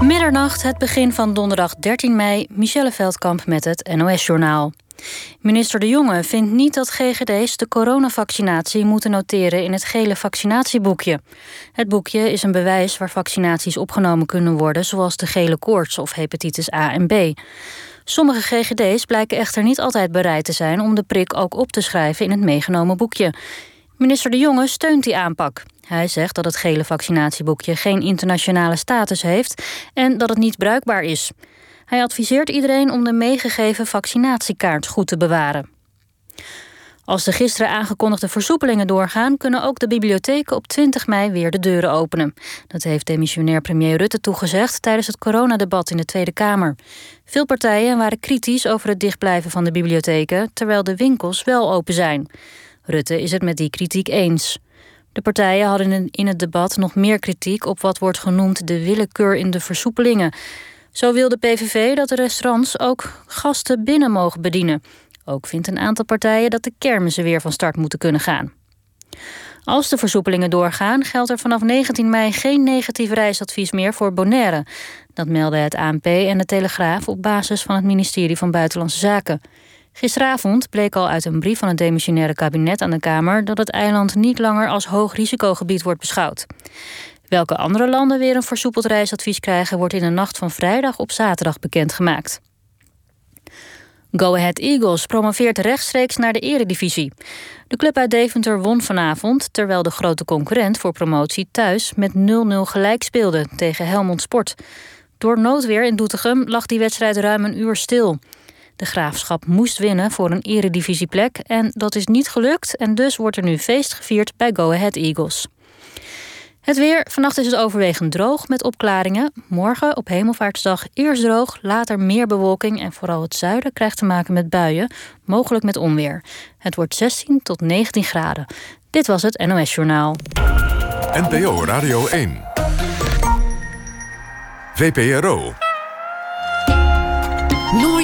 Middernacht, het begin van donderdag 13 mei. Michelle Veldkamp met het NOS-journaal. Minister De Jonge vindt niet dat GGD's de coronavaccinatie moeten noteren in het gele vaccinatieboekje. Het boekje is een bewijs waar vaccinaties opgenomen kunnen worden, zoals de gele koorts of hepatitis A en B. Sommige GGD's blijken echter niet altijd bereid te zijn om de prik ook op te schrijven in het meegenomen boekje. Minister De Jonge steunt die aanpak. Hij zegt dat het gele vaccinatieboekje geen internationale status heeft en dat het niet bruikbaar is. Hij adviseert iedereen om de meegegeven vaccinatiekaart goed te bewaren. Als de gisteren aangekondigde versoepelingen doorgaan, kunnen ook de bibliotheken op 20 mei weer de deuren openen. Dat heeft demissionair premier Rutte toegezegd tijdens het coronadebat in de Tweede Kamer. Veel partijen waren kritisch over het dichtblijven van de bibliotheken, terwijl de winkels wel open zijn. Rutte is het met die kritiek eens. De partijen hadden in het debat nog meer kritiek op wat wordt genoemd de willekeur in de versoepelingen. Zo wil de PVV dat de restaurants ook gasten binnen mogen bedienen. Ook vindt een aantal partijen dat de kermissen weer van start moeten kunnen gaan. Als de versoepelingen doorgaan, geldt er vanaf 19 mei geen negatief reisadvies meer voor Bonaire. Dat melden het ANP en de Telegraaf op basis van het ministerie van Buitenlandse Zaken. Gisteravond bleek al uit een brief van het demissionaire kabinet aan de Kamer dat het eiland niet langer als hoog risicogebied wordt beschouwd. Welke andere landen weer een versoepeld reisadvies krijgen, wordt in de nacht van vrijdag op zaterdag bekendgemaakt. Go Ahead Eagles promoveert rechtstreeks naar de eredivisie. De club uit Deventer won vanavond, terwijl de grote concurrent voor promotie thuis met 0-0 gelijk speelde tegen Helmond Sport. Door noodweer in Doetinchem lag die wedstrijd ruim een uur stil. De graafschap moest winnen voor een eredivisieplek en dat is niet gelukt en dus wordt er nu feest gevierd bij Go Ahead Eagles. Het weer. Vannacht is het overwegend droog met opklaringen. Morgen op Hemelvaartsdag eerst droog, later meer bewolking en vooral het zuiden krijgt te maken met buien, mogelijk met onweer. Het wordt 16 tot 19 graden. Dit was het NOS Journaal. NPO Radio 1. VPRO.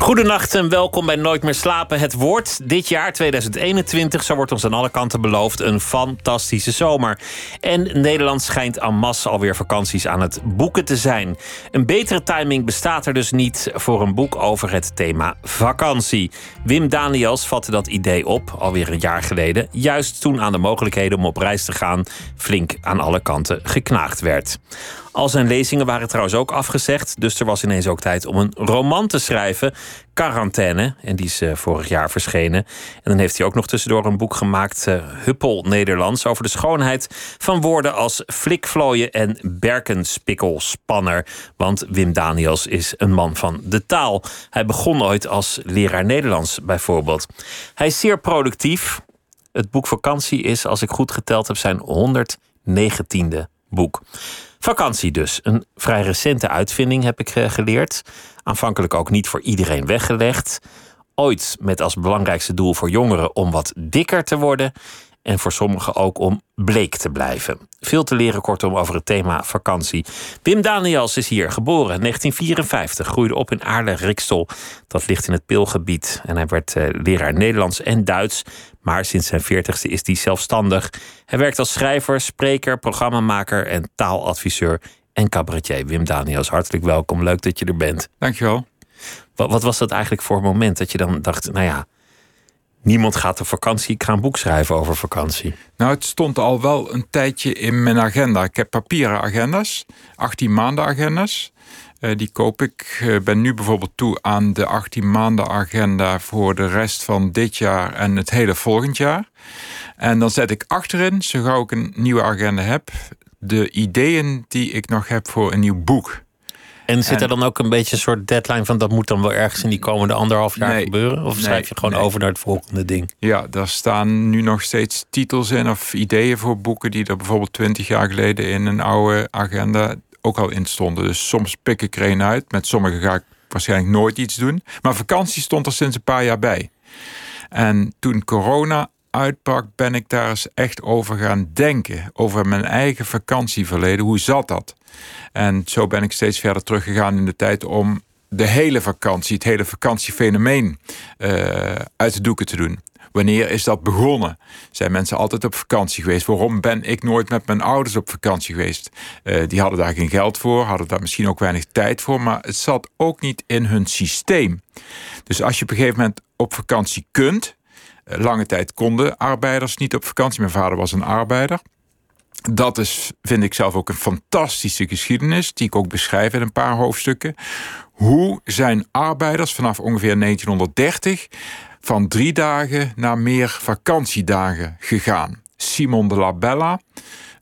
Goedenacht en welkom bij Nooit meer slapen. Het wordt dit jaar 2021, zo wordt ons aan alle kanten beloofd, een fantastische zomer. En Nederland schijnt en masse alweer vakanties aan het boeken te zijn. Een betere timing bestaat er dus niet voor een boek over het thema vakantie. Wim Daniels vatte dat idee op, alweer een jaar geleden, juist toen aan de mogelijkheden om op reis te gaan flink aan alle kanten geknaagd werd. Al zijn lezingen waren trouwens ook afgezegd. Dus er was ineens ook tijd om een roman te schrijven. Quarantaine. En die is uh, vorig jaar verschenen. En dan heeft hij ook nog tussendoor een boek gemaakt. Uh, Huppel Nederlands. Over de schoonheid van woorden als flikvlooien en berkenspikkelspanner. Want Wim Daniels is een man van de taal. Hij begon ooit als leraar Nederlands bijvoorbeeld. Hij is zeer productief. Het boek Vakantie is, als ik goed geteld heb, zijn 119e boek. Vakantie dus. Een vrij recente uitvinding heb ik eh, geleerd. Aanvankelijk ook niet voor iedereen weggelegd. Ooit met als belangrijkste doel voor jongeren om wat dikker te worden. En voor sommigen ook om bleek te blijven. Veel te leren kortom over het thema vakantie. Wim Daniels is hier, geboren in 1954. Groeide op in Aarle-Riksel. Dat ligt in het Pilgebied. En hij werd eh, leraar Nederlands en Duits. Maar sinds zijn 40ste is hij zelfstandig. Hij werkt als schrijver, spreker, programmamaker en taaladviseur en cabaretier. Wim Daniels, hartelijk welkom. Leuk dat je er bent. Dankjewel. Wat, wat was dat eigenlijk voor moment dat je dan dacht, nou ja, niemand gaat op vakantie, ik ga een boek schrijven over vakantie? Nou, het stond al wel een tijdje in mijn agenda. Ik heb papieren agenda's, 18 maanden agenda's. Uh, die koop ik. Ik uh, ben nu bijvoorbeeld toe aan de 18 maanden agenda voor de rest van dit jaar en het hele volgend jaar. En dan zet ik achterin, zo gauw ik een nieuwe agenda heb, de ideeën die ik nog heb voor een nieuw boek. En zit er dan ook een beetje een soort deadline van dat moet dan wel ergens in die komende anderhalf jaar Nee. gebeuren? Of Nee, schrijf je gewoon nee. over naar het volgende ding? Ja, daar staan nu nog steeds titels in of ideeën voor boeken die er bijvoorbeeld 20 jaar geleden in een oude agenda ook al in stonden. Dus soms pik ik er een uit. Met sommige ga ik waarschijnlijk nooit iets doen. Maar vakantie stond er sinds een paar jaar bij. En toen corona uitbrak, ben ik daar eens echt over gaan denken. Over mijn eigen vakantieverleden. Hoe zat dat? En zo ben ik steeds verder teruggegaan in de tijd om de hele vakantie, het hele vakantiefenomeen uh, uit de doeken te doen. Wanneer is dat begonnen? Zijn mensen altijd op vakantie geweest? Waarom ben ik nooit met mijn ouders op vakantie geweest? Uh, die hadden daar geen geld voor, hadden daar misschien ook weinig tijd voor, maar het zat ook niet in hun systeem. Dus als je op een gegeven moment op vakantie kunt, lange tijd konden arbeiders niet op vakantie. Mijn vader was een arbeider. Dat is, vind ik zelf ook een fantastische geschiedenis, die ik ook beschrijf in een paar hoofdstukken. Hoe zijn arbeiders vanaf ongeveer 1930 van drie dagen naar meer vakantiedagen gegaan? Simon de la Bella,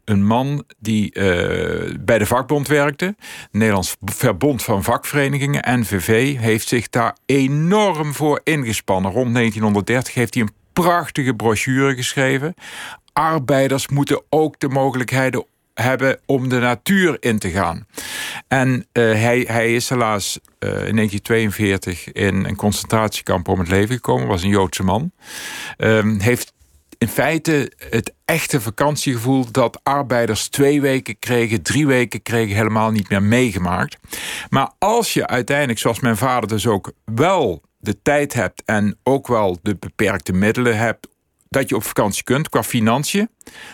een man die uh, bij de vakbond werkte. Nederlands Verbond van Vakverenigingen, NVV, heeft zich daar enorm voor ingespannen. Rond 1930 heeft hij een prachtige brochure geschreven arbeiders moeten ook de mogelijkheden hebben om de natuur in te gaan. En uh, hij, hij is helaas uh, in 1942 in een concentratiekamp om het leven gekomen. Was een Joodse man. Uh, heeft in feite het echte vakantiegevoel dat arbeiders twee weken kregen, drie weken kregen, helemaal niet meer meegemaakt. Maar als je uiteindelijk, zoals mijn vader dus ook, wel de tijd hebt en ook wel de beperkte middelen hebt dat je op vakantie kunt qua financiën,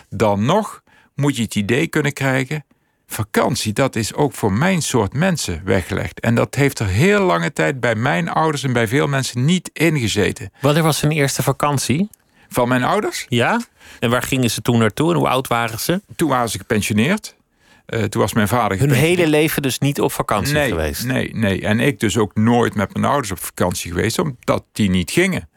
dan nog moet je het idee kunnen krijgen. Vakantie, dat is ook voor mijn soort mensen weggelegd. En dat heeft er heel lange tijd bij mijn ouders en bij veel mensen niet ingezeten. Wanneer was hun eerste vakantie? Van mijn ouders? Ja. En waar gingen ze toen naartoe en hoe oud waren ze? Toen waren ze gepensioneerd. Uh, toen was mijn vader. Hun hele leven dus niet op vakantie nee, geweest? Nee, nee. En ik dus ook nooit met mijn ouders op vakantie geweest, omdat die niet gingen.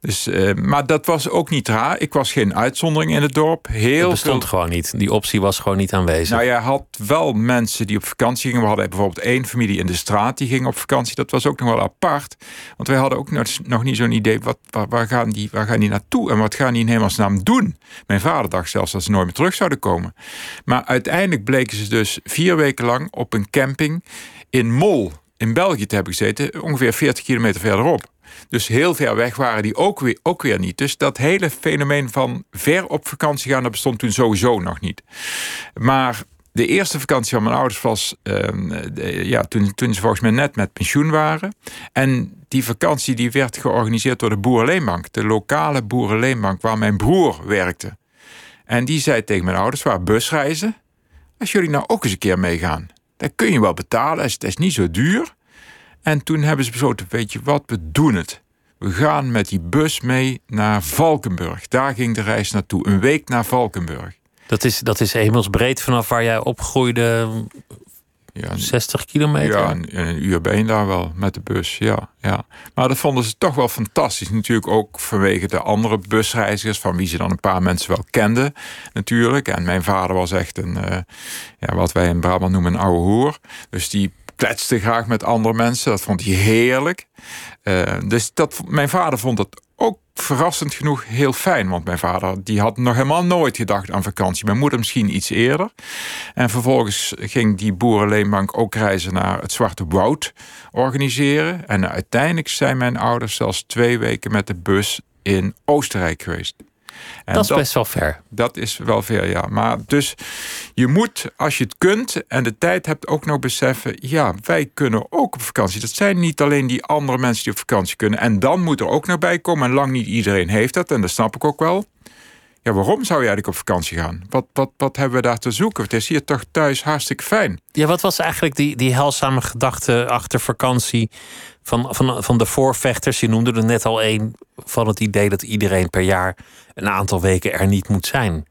Dus, uh, maar dat was ook niet raar. Ik was geen uitzondering in het dorp. Heel het bestond veel... gewoon niet. Die optie was gewoon niet aanwezig. Nou, je had wel mensen die op vakantie gingen. We hadden bijvoorbeeld één familie in de straat die ging op vakantie. Dat was ook nog wel apart. Want wij hadden ook nog, nog niet zo'n idee. Wat, waar, waar, gaan die, waar gaan die naartoe? En wat gaan die in hemelsnaam doen? Mijn vader dacht zelfs dat ze nooit meer terug zouden komen. Maar uiteindelijk bleken ze dus vier weken lang op een camping in Mol in België te hebben gezeten. Ongeveer 40 kilometer verderop. Dus heel ver weg waren die ook weer, ook weer niet. Dus dat hele fenomeen van ver op vakantie gaan, dat bestond toen sowieso nog niet. Maar de eerste vakantie van mijn ouders was uh, ja, toen, toen ze volgens mij net met pensioen waren. En die vakantie die werd georganiseerd door de Boerenleenbank. De lokale Boerenleenbank waar mijn broer werkte. En die zei tegen mijn ouders, waar busreizen. Als jullie nou ook eens een keer meegaan. Dan kun je wel betalen, het is niet zo duur. En toen hebben ze besloten, weet je wat, we doen het. We gaan met die bus mee naar Valkenburg. Daar ging de reis naartoe. Een week naar Valkenburg. Dat is, dat is hemelsbreed vanaf waar jij opgroeide. Ja, 60 kilometer? Ja, een, een, uur ben je daar wel met de bus. Ja, ja. Maar dat vonden ze toch wel fantastisch. Natuurlijk ook vanwege de andere busreizigers, van wie ze dan een paar mensen wel kenden, natuurlijk. En mijn vader was echt een, uh, ja, wat wij in Brabant noemen, een oude hoer. Dus die kletste graag met andere mensen. Dat vond hij heerlijk. Uh, dus dat, mijn vader vond het ook verrassend genoeg heel fijn. Want mijn vader die had nog helemaal nooit gedacht aan vakantie. Mijn moeder misschien iets eerder. En vervolgens ging die boerenleenbank ook reizen naar het Zwarte Woud organiseren. En uiteindelijk zijn mijn ouders zelfs twee weken met de bus in Oostenrijk geweest. En dat is best wel ver. Dat is wel ver, ja. Maar dus je moet, als je het kunt en de tijd hebt, ook nog beseffen: ja, wij kunnen ook op vakantie. Dat zijn niet alleen die andere mensen die op vakantie kunnen. En dan moet er ook nog bij komen. En lang niet iedereen heeft dat, en dat snap ik ook wel. Ja, waarom zou je eigenlijk op vakantie gaan? Wat, wat, wat hebben we daar te zoeken? Het is hier toch thuis hartstikke fijn. Ja, wat was eigenlijk die, die helzame gedachte achter vakantie van, van, van de voorvechters? Je noemde er net al één van het idee dat iedereen per jaar een aantal weken er niet moet zijn.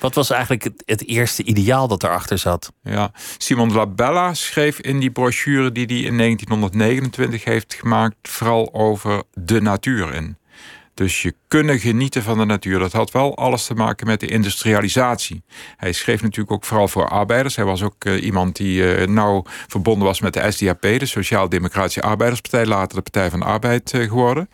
Wat was eigenlijk het, het eerste ideaal dat erachter zat? Ja, Simon de la Bella schreef in die brochure die hij in 1929 heeft gemaakt, vooral over de natuur in. Dus je kunnen genieten van de natuur. Dat had wel alles te maken met de industrialisatie. Hij schreef natuurlijk ook vooral voor arbeiders. Hij was ook uh, iemand die uh, nauw verbonden was met de SDAP, de Sociaal-Democratische Arbeiderspartij, later de Partij van de Arbeid uh, geworden.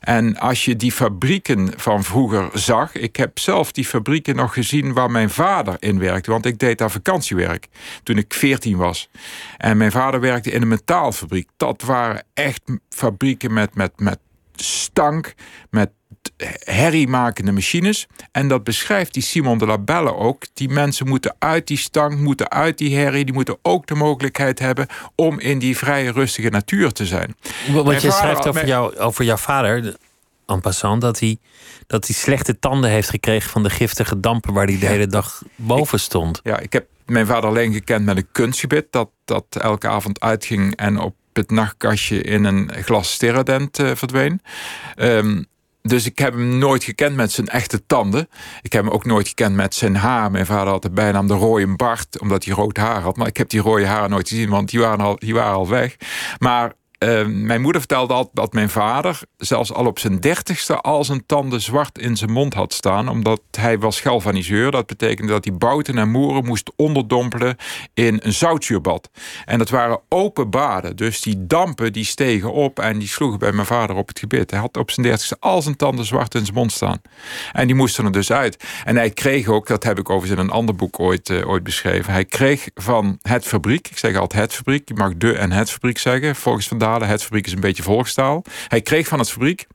En als je die fabrieken van vroeger zag, ik heb zelf die fabrieken nog gezien waar mijn vader in werkte, want ik deed daar vakantiewerk toen ik 14 was. En mijn vader werkte in een metaalfabriek. Dat waren echt fabrieken met, met, met stank, met herriemakende machines. En dat beschrijft die Simon de la Belle ook. Die mensen moeten uit die stank, moeten uit die herrie. Die moeten ook de mogelijkheid hebben om in die vrije, rustige natuur te zijn. Wat je schrijft over, jou, over jouw vader, en passant, dat hij, dat hij slechte tanden heeft gekregen van de giftige dampen waar hij de hele dag boven stond. Ja, ik heb mijn vader alleen gekend met een kunstgebit dat, dat elke avond uitging en op het nachtkastje in een glas steradent uh, verdween. Um, dus ik heb hem nooit gekend met zijn echte tanden. Ik heb hem ook nooit gekend met zijn haar. Mijn vader had de bijnaam de rode Bart, omdat hij rood haar had. Maar ik heb die rode haar nooit gezien, want die waren al, die waren al weg. Maar Ehm, mijn moeder vertelde altijd dat mijn vader zelfs al op zijn dertigste al zijn tanden zwart in zijn mond had staan. Omdat hij was galvaniseur. Dat betekende dat hij bouten en moeren moest onderdompelen in een zoutzuurbad. En dat waren open baden. Dus die dampen die stegen op en die sloegen bij mijn vader op het gebit. Hij had op zijn dertigste al zijn tanden zwart in zijn mond staan. En die moesten er dus uit. En hij kreeg ook, dat heb ik overigens in een ander boek ooit, uh, ooit beschreven. Hij kreeg van het fabriek, ik zeg altijd het fabriek. Je mag de en het fabriek zeggen. Volgens vandaag het fabriek is een beetje volkstaal. Hij kreeg van het fabriek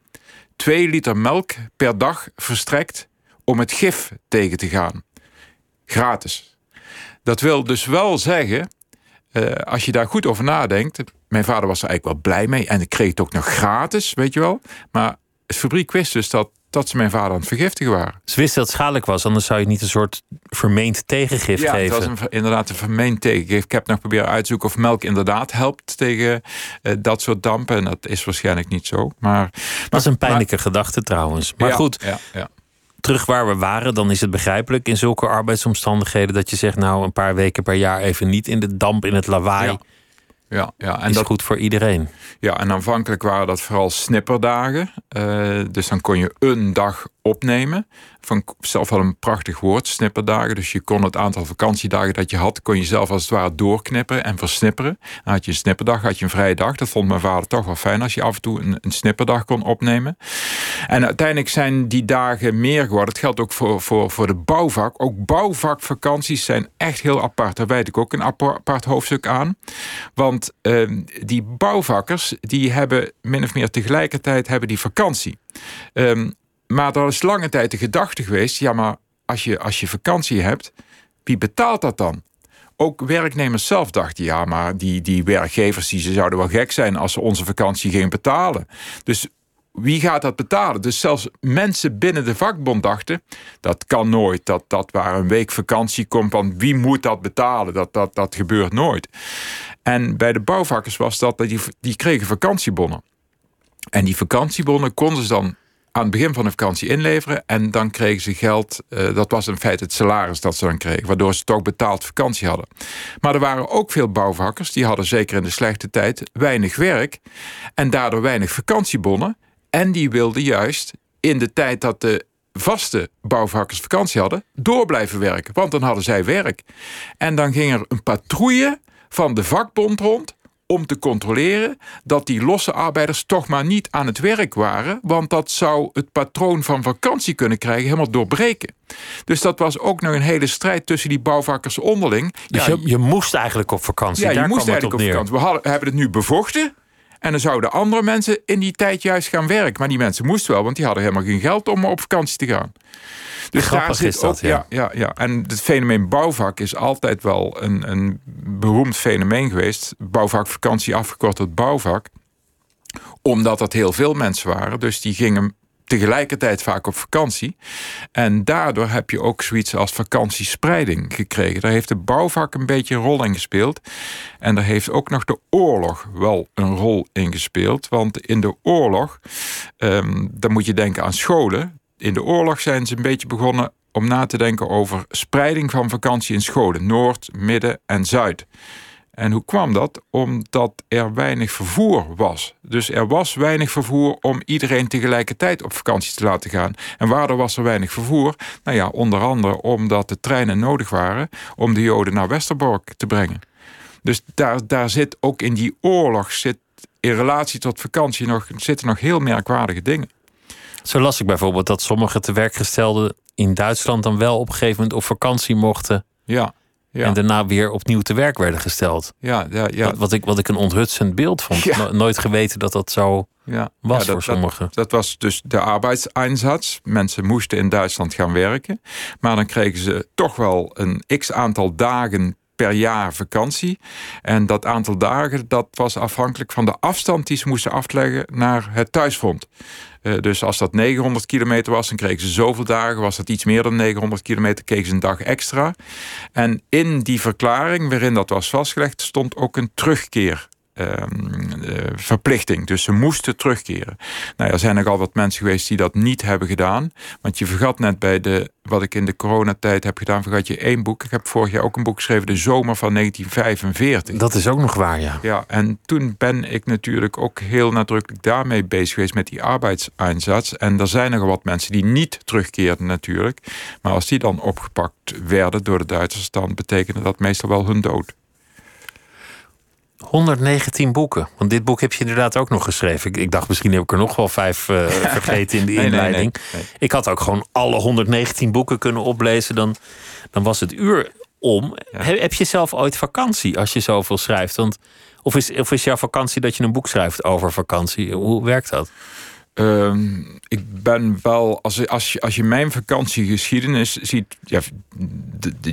2 liter melk per dag verstrekt om het gif tegen te gaan. Gratis. Dat wil dus wel zeggen, uh, als je daar goed over nadenkt. Mijn vader was er eigenlijk wel blij mee en ik kreeg het ook nog gratis, weet je wel. Maar het fabriek wist dus dat dat ze mijn vader aan het vergiftigen waren. Ze wisten dat het schadelijk was, anders zou je niet een soort vermeend tegengif ja, geven. het was een, inderdaad een vermeend tegengif. Ik heb nog proberen uitzoeken of melk inderdaad helpt tegen uh, dat soort dampen. En dat is waarschijnlijk niet zo. Maar, dat is een pijnlijke maar, gedachte trouwens. Maar ja, goed, ja, ja. terug waar we waren, dan is het begrijpelijk in zulke arbeidsomstandigheden dat je zegt, nou, een paar weken per jaar even niet in de damp, in het lawaai. Ja. Ja, ja. En is dat, goed voor iedereen. Ja, en aanvankelijk waren dat vooral snipperdagen. Uh, dus dan kon je een dag opnemen. Van zelf wel een prachtig woord, snipperdagen. Dus je kon het aantal vakantiedagen dat je had, kon je zelf als het ware doorknipperen en versnipperen. Dan had je een snipperdag, had je een vrije dag. Dat vond mijn vader toch wel fijn als je af en toe een, een snipperdag kon opnemen. En uiteindelijk zijn die dagen meer geworden. Het geldt ook voor, voor, voor de bouwvak. Ook bouwvakvakanties zijn echt heel apart. Daar wijd ik ook een apart hoofdstuk aan. Want uh, die bouwvakkers, die hebben min of meer tegelijkertijd hebben die vakantie. Um, maar er is lange tijd de gedachte geweest: ja, maar als je, als je vakantie hebt, wie betaalt dat dan? Ook werknemers zelf dachten: ja, maar die, die werkgevers die, ze zouden wel gek zijn als ze onze vakantie gingen betalen. Dus wie gaat dat betalen? Dus zelfs mensen binnen de vakbond dachten: dat kan nooit. Dat, dat waar een week vakantie komt, van wie moet dat betalen? Dat, dat, dat gebeurt nooit. En bij de bouwvakkers was dat, die, die kregen vakantiebonnen. En die vakantiebonnen konden ze dan aan het begin van de vakantie inleveren. En dan kregen ze geld. Uh, dat was in feite het salaris dat ze dan kregen. Waardoor ze toch betaald vakantie hadden. Maar er waren ook veel bouwvakkers. Die hadden zeker in de slechte tijd weinig werk. En daardoor weinig vakantiebonnen. En die wilden juist in de tijd dat de vaste bouwvakkers vakantie hadden, door blijven werken. Want dan hadden zij werk. En dan ging er een patrouille van de vakbond rond om te controleren dat die losse arbeiders toch maar niet aan het werk waren, want dat zou het patroon van vakantie kunnen krijgen helemaal doorbreken. Dus dat was ook nog een hele strijd tussen die bouwvakkers onderling. Dus je, je, moest eigenlijk op vakantie. Ja, je moest eigenlijk op, op vakantie. We hadden, hebben het nu bevochten. En dan zouden andere mensen in die tijd juist gaan werken. Maar die mensen moesten wel, want die hadden helemaal geen geld om op vakantie te gaan. Dus Grappig is dat, ja. ja. Ja, En het fenomeen bouwvak is altijd wel een, een beroemd fenomeen geweest. Bouwvakvakantie afgekort tot bouwvak. Omdat dat heel veel mensen waren. Dus die gingen tegelijkertijd vaak op vakantie. En daardoor heb je ook zoiets als vakantiespreiding gekregen. Daar heeft de bouwvak een beetje een rol in gespeeld. En daar heeft ook nog de oorlog wel een rol in gespeeld. Want in de oorlog, um, dan moet je denken aan scholen in de oorlog zijn ze een beetje begonnen om na te denken over spreiding van vakantie in scholen, Noord, Midden en Zuid. En hoe kwam dat? Omdat er weinig vervoer was. Dus er was weinig vervoer om iedereen tegelijkertijd op vakantie te laten gaan. En waardoor was er weinig vervoer? Nou ja, onder andere omdat de treinen nodig waren om de Joden naar Westerbork te brengen. Dus daar, daar zit ook in die oorlog, zit in relatie tot vakantie, nog, zitten nog heel merkwaardige dingen. Zo las ik bijvoorbeeld dat sommige tewerkgestelden in Duitsland dan wel op een gegeven moment op vakantie mochten. Ja. En daarna weer opnieuw te werk werden gesteld. Ja, ja, ja. Wat, wat ik, wat ik een onthutsend beeld vond. nooit geweten dat dat zo ja. was ja, dat, voor sommigen. Dat, dat, was dus de arbeidseinsatz. Mensen moesten in Duitsland gaan werken. Maar dan kregen ze toch wel een x aantal dagen per jaar vakantie. En dat aantal dagen dat was afhankelijk van de afstand die ze moesten afleggen naar het thuisfront. Uh, dus als dat 900 kilometer was, dan kregen ze zoveel dagen. Was dat iets meer dan 900 kilometer, kregen ze een dag extra. En in die verklaring waarin dat was vastgelegd, stond ook een terugkeer Ehm, eh, verplichting. Dus ze moesten terugkeren. Nou, er zijn nogal wat mensen geweest die dat niet hebben gedaan. Want je vergat net bij de, wat ik in de coronatijd heb gedaan, vergat je één boek. Ik heb vorig jaar ook een boek geschreven, De Zomer van 1945. Dat is ook nog waar, ja. Ja, en toen ben ik natuurlijk ook heel nadrukkelijk daarmee bezig geweest met die arbeidseinsatz. En er zijn nogal wat mensen die niet terugkeerden natuurlijk. Maar als die dan opgepakt werden door de Duitsers, dan betekende dat meestal wel hun dood. 119 boeken. Want dit boek heb je inderdaad ook nog geschreven. Ik, ik dacht, misschien heb ik er nog wel vijf uh, vergeten in de inleiding. ik had ook gewoon alle 119 boeken kunnen oplezen. Dan, dan was het uur om. Heb, je zelf ooit vakantie als je zoveel schrijft? Want, of, is, of is jouw vakantie dat je een boek schrijft over vakantie? Hoe werkt dat? Ehm, ik ben wel, als, als, je, als je mijn vakantiegeschiedenis ziet, ja,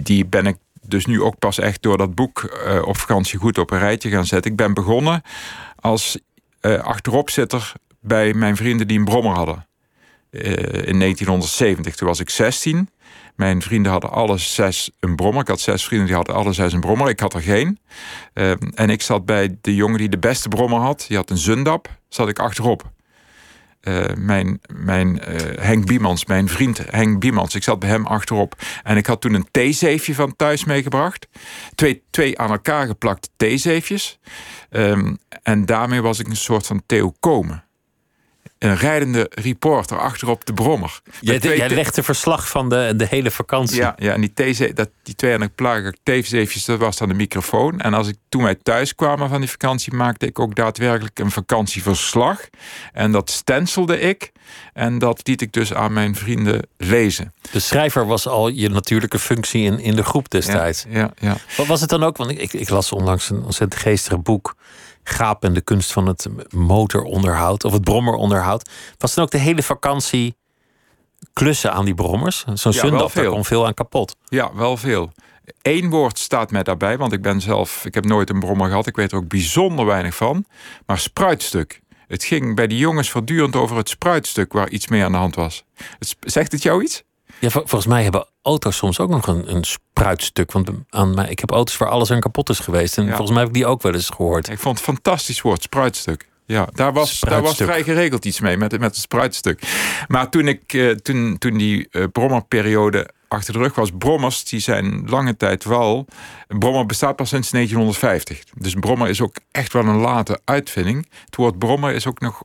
die ben ik dus nu ook pas echt door dat boek uh, op vakantie goed op een rijtje gaan zetten. Ik ben begonnen als uh, achteropzitter bij mijn vrienden die een brommer hadden. Uh, in 1970, toen was ik 16. Mijn vrienden hadden alle zes een brommer. Ik had zes vrienden die hadden alle zes een brommer. Ik had er geen. en ik zat bij de jongen die de beste brommer had. Die had een Zundap. Zat ik achterop. Uh, mijn, mijn uh, Henk Biemans, mijn vriend Henk Biemans. Ik zat bij hem achterop. En ik had toen een theezeefje van thuis meegebracht. Twee, twee aan elkaar geplakte theezeefjes. Um, en daarmee was ik een soort van Theo Komen een rijdende reporter achterop de brommer. Jij, jij legde verslag van de, de hele vakantie. Ja, ja en die, dat, die twee en plagen theezeefjes, dat was dan de microfoon. En als ik toen wij thuis kwamen van die vakantie, maakte ik ook daadwerkelijk een vakantieverslag. En dat stencilde ik. En dat liet ik dus aan mijn vrienden lezen. De schrijver was al je natuurlijke functie in, in de groep destijds. Ja, ja, ja. Wat was het dan ook? Want ik, ik las onlangs een ontzettend geestig boek gaap en de kunst van het motoronderhoud of het brommeronderhoud. Was dan ook de hele vakantie klussen aan die brommers? Zo'n ja, daar kwam veel aan kapot. Ja, wel veel. Eén woord staat mij daarbij, want ik ben zelf, ik heb nooit een brommer gehad. Ik weet er ook bijzonder weinig van. Maar spruitstuk. Het ging bij die jongens voortdurend over het spruitstuk waar iets mee aan de hand was. zegt het jou iets? Ja, volgens mij hebben auto's soms ook nog een, een spruitstuk. Want aan mij, ik heb auto's waar alles aan kapot is geweest. En volgens mij heb ik die ook wel eens gehoord. Ik vond het een fantastisch woord, spruitstuk. Ja, daar was, daar was vrij geregeld iets mee met, met het spruitstuk. Maar toen, ik, uh, toen, toen die uh, brommerperiode achter de rug was, brommers die zijn lange tijd wel. Een brommer bestaat pas sinds 1950. Dus een brommer is ook echt wel een late uitvinding. Het woord brommer is ook nog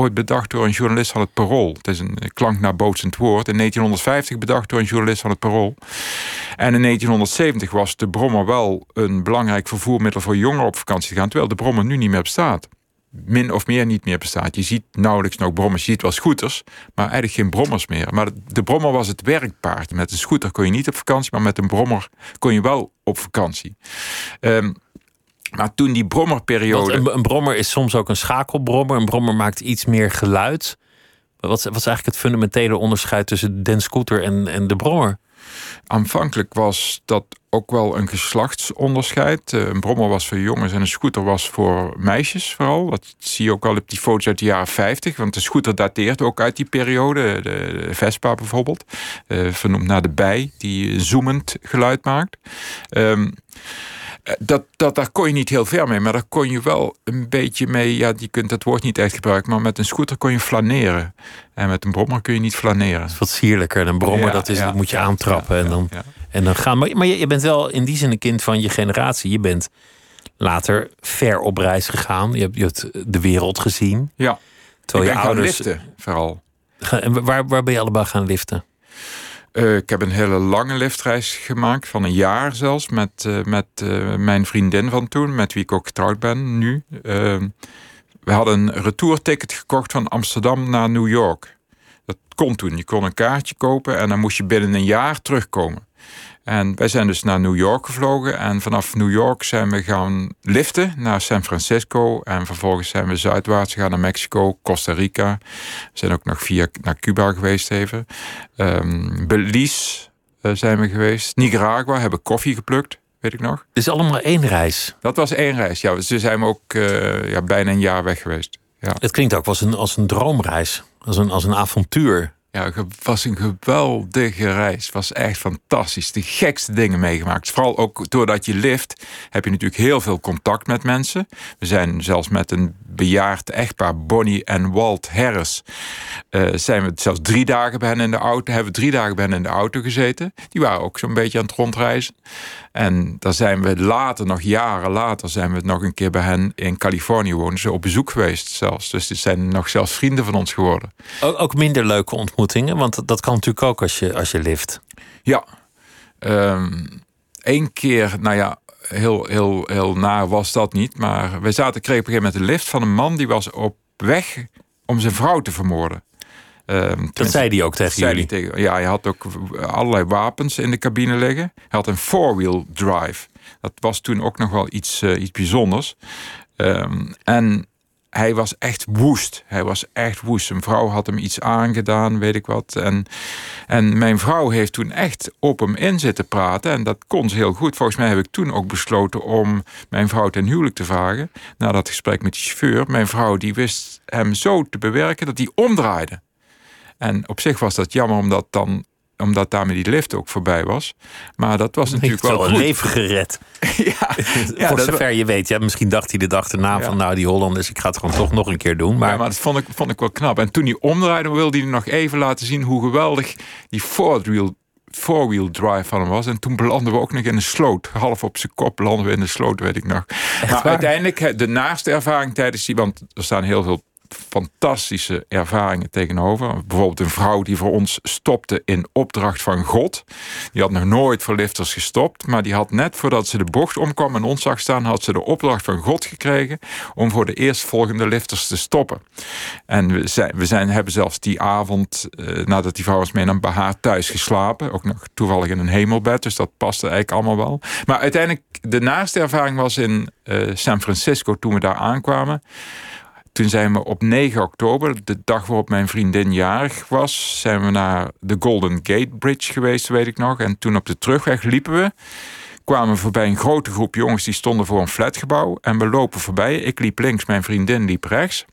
ooit bedacht door een journalist van het Parool. Het is een klanknabootsend woord. In 1950 bedacht door een journalist van het Parool. En in 1970 was de brommer wel een belangrijk vervoermiddel voor jongeren op vakantie te gaan, terwijl de brommer nu niet meer bestaat. Min of meer niet meer bestaat. Je ziet nauwelijks nog brommers. Je ziet wel scooters, maar eigenlijk geen brommers meer. Maar de brommer was het werkpaard. Met een scooter kon je niet op vakantie, maar met een brommer kon je wel op vakantie. Um, maar toen die brommerperiode. Een, een, brommer is soms ook een schakelbrommer. Een brommer maakt iets meer geluid. Wat, wat is eigenlijk het fundamentele onderscheid tussen den scooter en, en de brommer? Aanvankelijk was dat ook wel een geslachtsonderscheid. Eh, een brommer was voor jongens en een scooter was voor meisjes vooral. Dat zie je ook al op die foto's uit de jaren 50. Want de scooter dateert ook uit die periode. De, Vespa bijvoorbeeld. Uh, vernoemd naar de bij, die zoemend geluid maakt. Um, eh, dat, dat, daar kon je niet heel ver mee, maar daar kon je wel een beetje mee. Ja, je kunt dat woord niet echt gebruiken, maar met een scooter kon je flaneren. En met een brommer kun je niet flaneren. Dat is wat sierlijker. Een brommer, dat, is, dat moet je aantrappen en, dan, en dan gaan. Maar, maar je, bent wel in die zin een kind van je generatie. Je bent later ver op reis gegaan. Je hebt, je hebt de wereld gezien. Ja. Terwijl je ouders. Liften, vooral. En waar, waar ben je allemaal gaan liften? Uh, ik heb een hele lange liftreis gemaakt, van een jaar zelfs, met, uh, met uh, mijn vriendin van toen, met wie ik ook getrouwd ben nu. Ehm, we hadden een retourticket gekocht van Amsterdam naar New York. Dat kon toen. Je kon een kaartje kopen en dan moest je binnen een jaar terugkomen. En wij zijn dus naar New York gevlogen. En vanaf New York zijn we gaan liften naar San Francisco. En vervolgens zijn we zuidwaarts gegaan naar Mexico, Costa Rica. We zijn ook nog via naar Cuba geweest even. Um, Belize uh, zijn we geweest. Nicaragua hebben koffie geplukt. Weet ik nog. Het is allemaal één reis. Dat was één reis, ja. Dus zijn we ook uh, ja, bijna een jaar weg geweest. Ja. Het klinkt ook als een, als een droomreis. Als een, als een avontuur. Ja, was een geweldige reis. Was echt fantastisch. De gekste dingen meegemaakt. Vooral ook doordat je lift, heb je natuurlijk heel veel contact met mensen. We zijn zelfs met een bejaard echtpaar, Bonnie en Walt Harris, uh, zijn we zelfs drie dagen bij hen in de auto, hebben we drie dagen bij hen in de auto gezeten. Die waren ook zo'n beetje aan het rondreizen. En dan zijn we later, nog jaren later, zijn we nog een keer bij hen in Californië wonen. Ze op bezoek geweest zelfs. Dus die zijn nog zelfs vrienden van ons geworden. Ook, ook minder leuke ontmoetingen, want dat kan natuurlijk ook als je, als je lift. Ja. Eén ehm, keer, nou ja, heel, heel, heel naar was dat niet. Maar wij zaten, kregen op een gegeven moment een lift van een man die was op weg om zijn vrouw te vermoorden. Um, dat zei hij ook tegen jullie? Tegen, ja, hij had ook allerlei wapens in de cabine liggen. Hij had een four-wheel drive. Dat was toen ook nog wel iets, uh, iets bijzonders. Um, en hij was echt woest. Hij was echt woest. Zijn vrouw had hem iets aangedaan, weet ik wat. En, en mijn vrouw heeft toen echt op hem in zitten praten. En dat kon ze heel goed. Volgens mij heb ik toen ook besloten om mijn vrouw ten huwelijk te vragen. Na dat gesprek met de chauffeur. Mijn vrouw die wist hem zo te bewerken dat hij omdraaide. En op zich was dat jammer omdat dan omdat daarmee die lift ook voorbij was. Maar dat was natuurlijk wel, een leven gered. ja, ja, Voor zover je weet. Ja, misschien dacht hij de dag erna van... nou, die Hollanders, ik ga het gewoon toch nog een keer doen. Maar, ja, maar dat vond ik, vond ik wel knap. En toen hij omdraaide, wilde hij nog even laten zien... hoe geweldig die four-wheel four-wheel drive van hem was. En toen belanden we ook nog in een sloot. Half op zijn kop belanden we in de sloot, weet ik nog. maar uiteindelijk, de naaste ervaring tijdens die... want er staan heel veel fantastische ervaringen tegenover. Bijvoorbeeld een vrouw die voor ons stopte in opdracht van God. Die had nog nooit voor lifters gestopt, maar die had net voordat ze de bocht omkwam en ons zag staan, had ze de opdracht van God gekregen om voor de eerstvolgende lifters te stoppen. En we, zijn, we zijn, hebben zelfs die avond, eh, nadat die vrouw was mee, naar haar thuis geslapen. Ook nog toevallig in een hemelbed, dus dat paste eigenlijk allemaal wel. Maar uiteindelijk, de naaste ervaring was in uh, San Francisco toen we daar aankwamen. Toen zijn we op 9 oktober, de dag waarop mijn vriendin jarig was, zijn we naar de Golden Gate Bridge geweest, weet ik nog. En toen op de terugweg liepen we. Kwamen we voorbij een grote groep jongens die stonden voor een flatgebouw. En we lopen voorbij. Ik liep links, mijn vriendin liep rechts.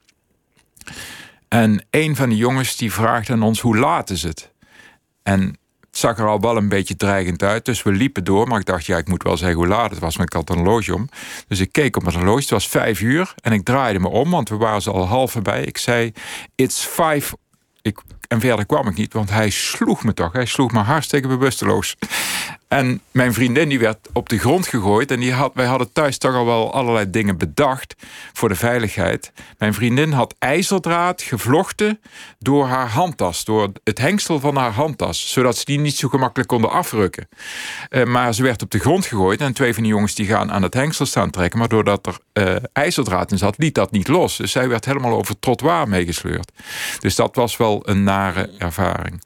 En een van de jongens die vraagt aan ons: hoe laat is het? En het zag er al wel een beetje dreigend uit. Dus we liepen door. Maar ik dacht, ja, ik moet wel zeggen hoe laat het was. Maar ik had een horloge om. Dus ik keek op mijn horloge. Het was vijf uur. En ik draaide me om, want we waren ze al voorbij. Ik zei, it's five. Ik, en verder kwam ik niet, want hij sloeg me toch. Hij sloeg me hartstikke bewusteloos. En mijn vriendin die werd op de grond gegooid. En die had, wij hadden thuis toch al wel allerlei dingen bedacht voor de veiligheid. Mijn vriendin had ijzerdraad gevlochten door haar handtas. Door het hengsel van haar handtas. Zodat ze die niet zo gemakkelijk konden afrukken. Uh, maar ze werd op de grond gegooid. En twee van die jongens die gaan aan het hengsel staan trekken. Maar doordat er uh, ijzerdraad in zat, liet dat niet los. Dus zij werd helemaal over het trottoir meegesleurd. Dus dat was wel een nare ervaring.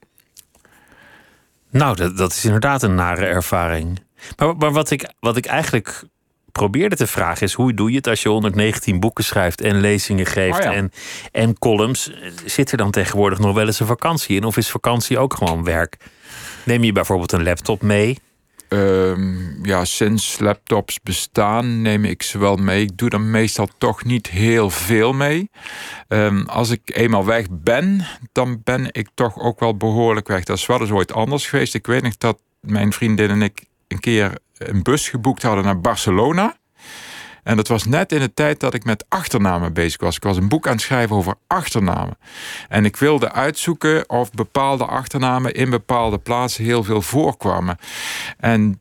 Nou, dat, dat is inderdaad een nare ervaring. Maar, maar wat, ik, wat ik eigenlijk probeerde te vragen is: hoe doe je het als je 119 boeken schrijft en lezingen geeft oh en, en columns? Zit er dan tegenwoordig nog wel eens een vakantie in? Of is vakantie ook gewoon werk? Neem je bijvoorbeeld een laptop mee? Um, ja, sinds laptops bestaan neem ik ze wel mee. Ik doe er meestal toch niet heel veel mee. Um, als ik eenmaal weg ben, dan ben ik toch ook wel behoorlijk weg. Dat is wel eens ooit anders geweest. Ik weet nog dat mijn vriendin en ik een keer een bus geboekt hadden naar Barcelona. En dat was net in de tijd dat ik met achternamen bezig was. Ik was een boek aan het schrijven over achternamen. En ik wilde uitzoeken of bepaalde achternamen in bepaalde plaatsen heel veel voorkwamen. En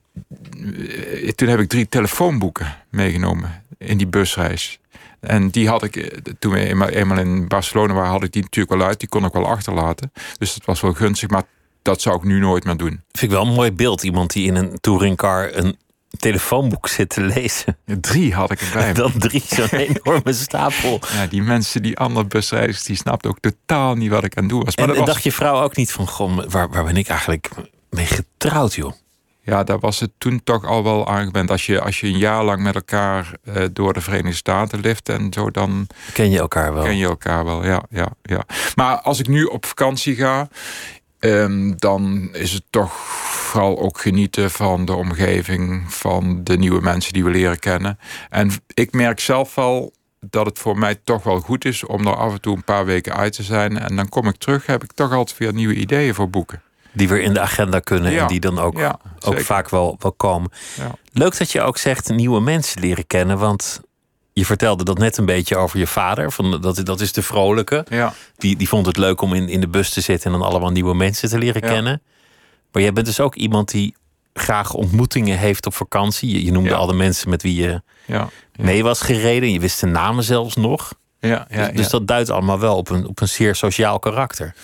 eh, toen heb ik drie telefoonboeken meegenomen in die busreis. En die had ik, eh, toen we eenmaal in Barcelona waren, had ik die natuurlijk wel uit. Die kon ik wel achterlaten. Dus dat was wel gunstig. Maar dat zou ik nu nooit meer doen. Vind ik wel een mooi beeld. Iemand die in een touringcar een telefoonboek zitten lezen. drie had ik erbij. Dan drie, zo'n enorme stapel. Ja, die mensen, die andere busreizigers, die snapten ook totaal niet wat ik aan het doen was. Maar en, was... dacht je vrouw ook niet van, goh, waar, waar ben ik eigenlijk mee getrouwd, joh? ja, daar was het toen toch al wel aangewend. Als je, als je een jaar lang met elkaar eh, door de Verenigde Staten lift en zo, dan Ken je elkaar wel? ken je elkaar wel. Ja, ja, ja. Maar als ik nu op vakantie ga, ehm, dan is het toch vooral ook genieten van de omgeving, van de nieuwe mensen die we leren kennen. En ik merk zelf wel dat het voor mij toch wel goed is om er af en toe een paar weken uit te zijn. En dan kom ik terug, heb ik toch altijd weer nieuwe ideeën voor boeken. Die weer in de agenda kunnen Ja. en die dan ook, Ja, ook vaak wel, wel komen. Ja. Leuk dat je ook zegt nieuwe mensen leren kennen. Want je vertelde dat net een beetje over je vader. Van, dat, dat is de vrolijke. Ja, Die, die vond het leuk om in, in de bus te zitten en dan allemaal nieuwe mensen te leren Ja. kennen. Maar jij bent dus ook iemand die graag ontmoetingen heeft op vakantie. Je, je noemde Ja. al de mensen met wie je mee was gereden. Je wist de namen zelfs nog. ja, ja, dus dus dat duidt allemaal wel op een, op een zeer sociaal karakter.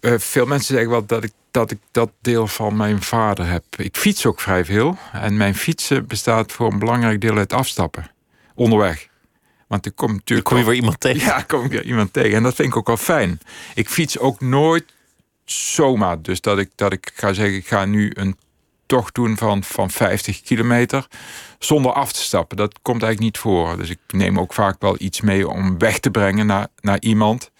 Eh, veel mensen zeggen wel dat ik, dat ik dat deel van mijn vader heb. Ik fiets ook vrij veel. En mijn fietsen bestaat voor een belangrijk deel uit afstappen. Onderweg. Want ik kom Dan natuurlijk... kom je weer iemand tegen. Ja, kom ik weer iemand tegen. En dat vind ik ook wel fijn. Ik fiets ook nooit zomaar. Dus dat ik, dat ik ga zeggen, ik ga nu een tocht doen van, van 50 kilometer. Zonder af te stappen. Dat komt eigenlijk niet voor. Dus ik neem ook vaak wel iets mee om weg te brengen naar, naar iemand.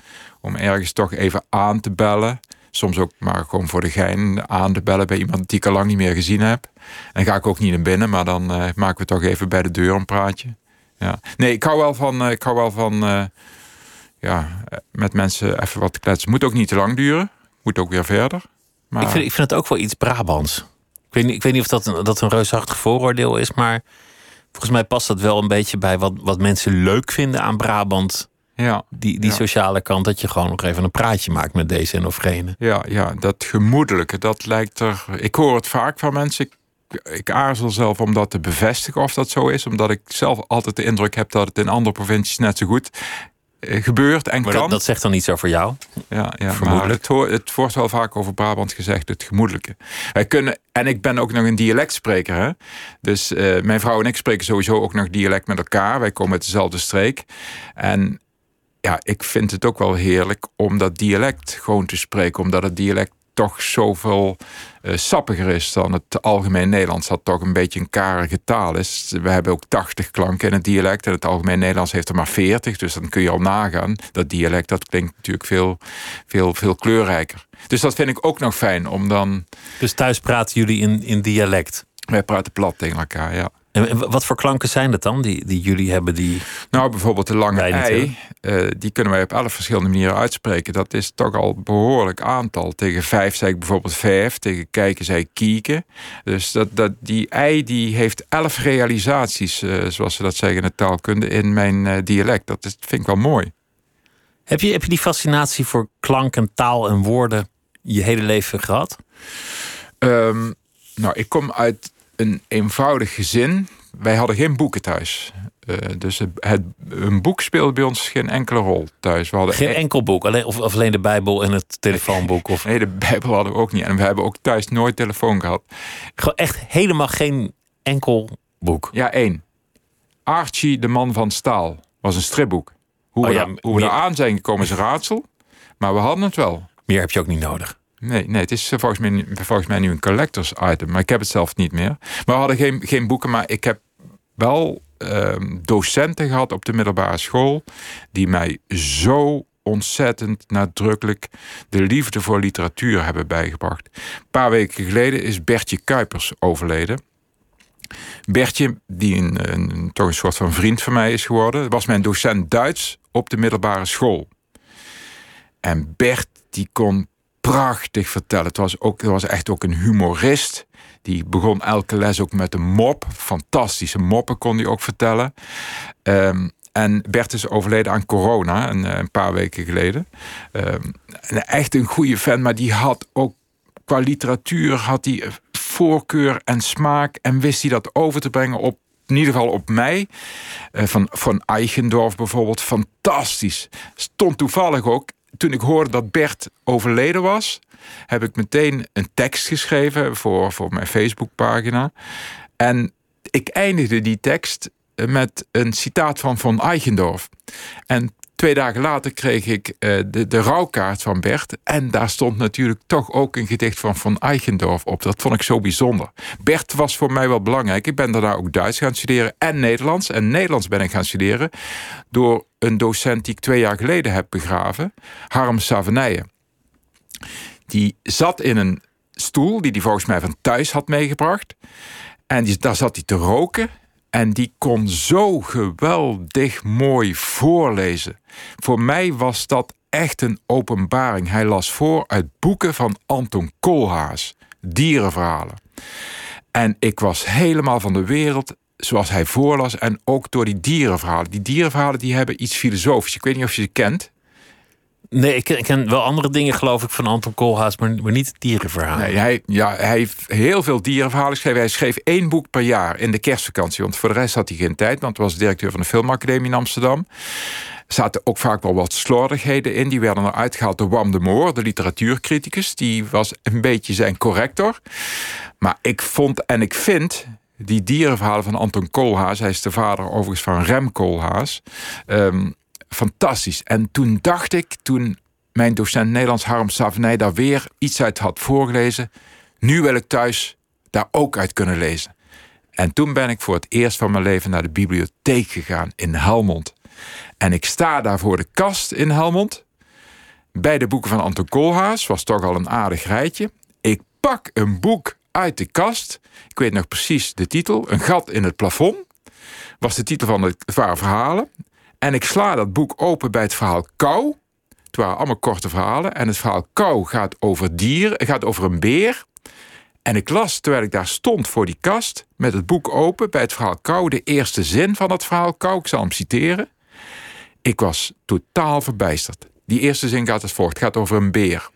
Om ergens toch even aan te bellen. Soms ook maar gewoon voor de gein aan te bellen bij iemand die ik al lang niet meer gezien heb. En dan ga ik ook niet naar binnen, maar dan eh, maken we toch even bij de deur een praatje. Ja. Nee, ik hou wel van, eh, ik hou wel van eh, ja, eh, met mensen even wat kletsen. Moet ook niet te lang duren. Moet ook weer verder. Maar Ik, vind, ik vind het ook wel iets Brabants. Ik weet niet, ik weet niet of dat een, dat een reusachtig vooroordeel is, maar volgens mij past dat wel een beetje bij wat, wat mensen leuk vinden aan Brabant. ja, Die, die Ja. sociale kant, dat je gewoon nog even een praatje maakt met deze en of gene. ja, ja, dat gemoedelijke, dat lijkt er... Ik hoor het vaak van mensen. Ik, ik aarzel zelf om dat te bevestigen of dat zo is. Omdat ik zelf altijd de indruk heb dat het in andere provincies net zo goed eh, gebeurt en Maar kan. dat, dat zegt dan iets over jou. Ja, ja maar Vermoedelijk. het, het wordt wel vaak over Brabant gezegd, het gemoedelijke. Wij kunnen, en ik ben ook nog een dialectspreker. Hè? Dus eh, mijn vrouw en ik spreken sowieso ook nog dialect met elkaar. Wij komen uit dezelfde streek. En ja, ik vind het ook wel heerlijk om dat dialect gewoon te spreken. Omdat het dialect toch zoveel eh, sappiger is dan het algemeen Nederlands. Dat toch een beetje een karige taal is. We hebben ook 80 klanken in het dialect. En het algemeen Nederlands heeft er maar 40. Dus dan kun je al nagaan. Dat dialect dat klinkt natuurlijk veel, veel, veel kleurrijker. Dus dat vind ik ook nog fijn. Om dan... Dus thuis praten jullie in, in dialect. Wij praten plat tegen elkaar, ja. En wat voor klanken zijn dat dan, die, die jullie hebben? Die... Nou, bijvoorbeeld de lange ei, eh, die kunnen wij op elf verschillende manieren uitspreken. Dat is toch al een behoorlijk aantal. Tegen vijf zei ik bijvoorbeeld vijf, tegen kijken zei ik kieken. Dus dat, dat, die ei die heeft elf realisaties, eh, zoals ze dat zeggen in de taalkunde, in mijn eh, dialect. Dat is, vind ik wel mooi. Heb, je, heb je die fascinatie voor klank en taal en woorden je hele leven gehad? Ehm, nou, ik kom uit een eenvoudig gezin. Wij hadden geen boeken thuis. Eh, dus het, het, een boek speelde bij ons geen enkele rol thuis. We hadden Geen e- enkel boek, alleen, of, of alleen de Bijbel en het telefoonboek. Of Nee, de Bijbel hadden we ook niet. En we hebben ook thuis nooit telefoon gehad. gewoon echt helemaal geen enkel boek. Ja, één. Archie, de man van staal, was een stripboek. Hoe, Oh we, ja, daar- hoe we meer- eraan zijn gekomen is een raadsel. Maar we hadden het wel. Meer heb je ook niet nodig. Nee, nee het is eh, volgens mij, volgens mij nu een collectors item. Maar ik heb het zelf niet meer. Maar we hadden geen, geen boeken. Maar ik heb wel ehm, docenten gehad op de middelbare school. Die mij zo ontzettend nadrukkelijk de liefde voor literatuur hebben bijgebracht. Een paar weken geleden is Bertje Kuipers overleden. Bertje, die een, een, toch een soort van vriend van mij is geworden, was mijn docent Duits op de middelbare school. En Bert, die kon prachtig vertellen. Het was, ook, het was echt ook een humorist. Die begon elke les ook met een mop. Fantastische moppen kon hij ook vertellen. Ehm, en Bert is overleden aan corona een, een paar weken geleden. Ehm, echt een goede fan, maar die had ook qua literatuur had hij voorkeur en smaak en wist hij dat over te brengen op in ieder geval op mij. Eh, van, van Eichendorf bijvoorbeeld. Fantastisch. Stond toevallig ook. Toen ik hoorde dat Bert overleden was, heb ik meteen een tekst geschreven voor, voor mijn Facebookpagina. En ik eindigde die tekst met een citaat van Von Eichendorf. En Twee dagen later kreeg ik uh, de, de rouwkaart van Bert. En daar stond natuurlijk toch ook een gedicht van Van Eichendorff op. Dat vond ik zo bijzonder. Bert was voor mij wel belangrijk. Ik ben daarna ook Duits gaan studeren en Nederlands. En Nederlands ben ik gaan studeren door een docent die ik twee jaar geleden heb begraven. Harm Savenijen. Die zat in een stoel die hij volgens mij van thuis had meegebracht. En daar zat hij te roken. En die kon zo geweldig mooi voorlezen. Voor mij was dat echt een openbaring. Hij las voor uit boeken van Anton Koolhaas, dierenverhalen. En ik was helemaal van de wereld zoals hij voorlas en ook door die dierenverhalen. Die dierenverhalen die hebben iets filosofisch. Ik weet niet of je ze kent. Nee, ik ken, wel andere dingen, geloof ik, van Anton Koolhaas, maar, maar niet dierenverhalen. Nee, hij, ja, hij heeft heel veel dierenverhalen geschreven. Hij schreef één boek per jaar in de kerstvakantie. Want voor de rest had hij geen tijd, want hij was directeur van de Filmacademie in Amsterdam. Zaten ook vaak wel wat slordigheden in. Die werden eruit gehaald door Wam de Moor, de literatuurcriticus. Die was een beetje zijn corrector. Maar ik vond en ik vind die dierenverhalen van Anton Koolhaas... hij is de vader overigens van Rem Koolhaas... Um, fantastisch. En toen dacht ik, toen mijn docent Nederlands Harm Savenij daar weer iets uit had voorgelezen, nu wil ik thuis daar ook uit kunnen lezen. En toen ben ik voor het eerst van mijn leven naar de bibliotheek gegaan in Helmond. En ik sta daar voor de kast in Helmond. Bij de boeken van Anton Koolhaas was toch al een aardig rijtje. Ik pak een boek uit de kast. Ik weet nog precies de titel. Een gat in het plafond. Was de titel van het verhalen. En ik sla dat boek open bij het verhaal Kou. Het waren allemaal korte verhalen. En het verhaal Kou gaat over dieren, gaat over een beer. En ik las, terwijl ik daar stond voor die kast, met het boek open, bij het verhaal Kou, de eerste zin van het verhaal Kou. Ik zal hem citeren. Ik was totaal verbijsterd. Die eerste zin gaat als volgt: het gaat over een beer.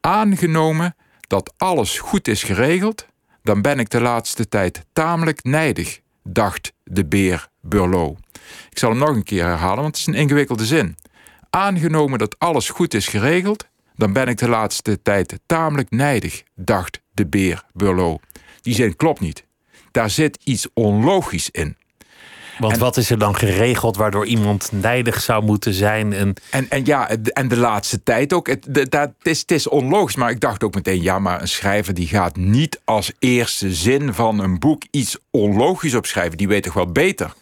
Aangenomen dat alles goed is geregeld, dan ben ik de laatste tijd tamelijk nijdig, dacht de beer Burlo. Ik zal hem nog een keer herhalen, want het is een ingewikkelde zin. Aangenomen dat alles goed is geregeld, dan ben ik de laatste tijd tamelijk nijdig, dacht de beer Burlo. Die zin klopt niet. Daar zit iets onlogisch in. Want wat is er dan geregeld waardoor iemand nijdig zou moeten zijn? En, en, en ja, en de laatste tijd ook. Het, dat, is, het is onlogisch, maar ik dacht ook meteen... ja, maar een schrijver die gaat niet als eerste zin van een boek... iets onlogisch opschrijven. Die weet toch wel beter?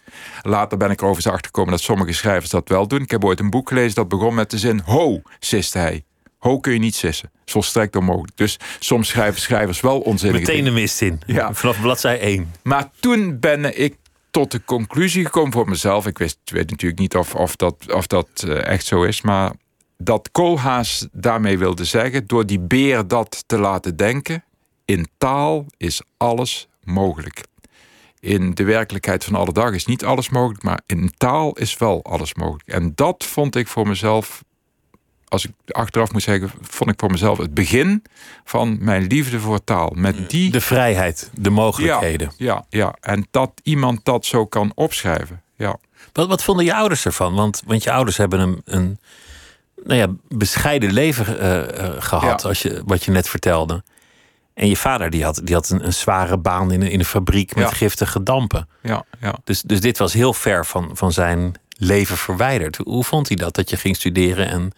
Later ben ik er overigens achtergekomen dat sommige schrijvers dat wel doen. Ik heb ooit een boek gelezen dat begon met de zin... Ho, siste hij. Ho kun je niet sissen. Volstrekt onmogelijk. Dus soms schrijven schrijvers wel onzinnige Meteen de mist in. Ja. Vanaf bladzij 1. Maar toen ben ik tot de conclusie gekomen voor mezelf. Ik wist, weet natuurlijk niet of, of dat, of dat uh, echt zo is. Maar dat Koolhaas daarmee wilde zeggen... door die beer dat te laten denken... in taal is alles mogelijk in de werkelijkheid van alle dag is niet alles mogelijk, maar in taal is wel alles mogelijk. En dat vond ik voor mezelf, als ik achteraf moet zeggen, vond ik voor mezelf het begin van mijn liefde voor taal. Met die... De vrijheid, de mogelijkheden. Ja, ja, ja. en dat iemand dat zo kan opschrijven. Ja. Wat, wat vonden je ouders ervan? Want, want je ouders hebben een, een nou ja, bescheiden leven uh, gehad, als je, wat je net vertelde. En je vader die had, die had een, een zware baan in een, in een fabriek met giftige dampen. Ja, ja. Dus, dus dit was heel ver van, van zijn leven verwijderd. Hoe vond hij dat, dat je ging studeren en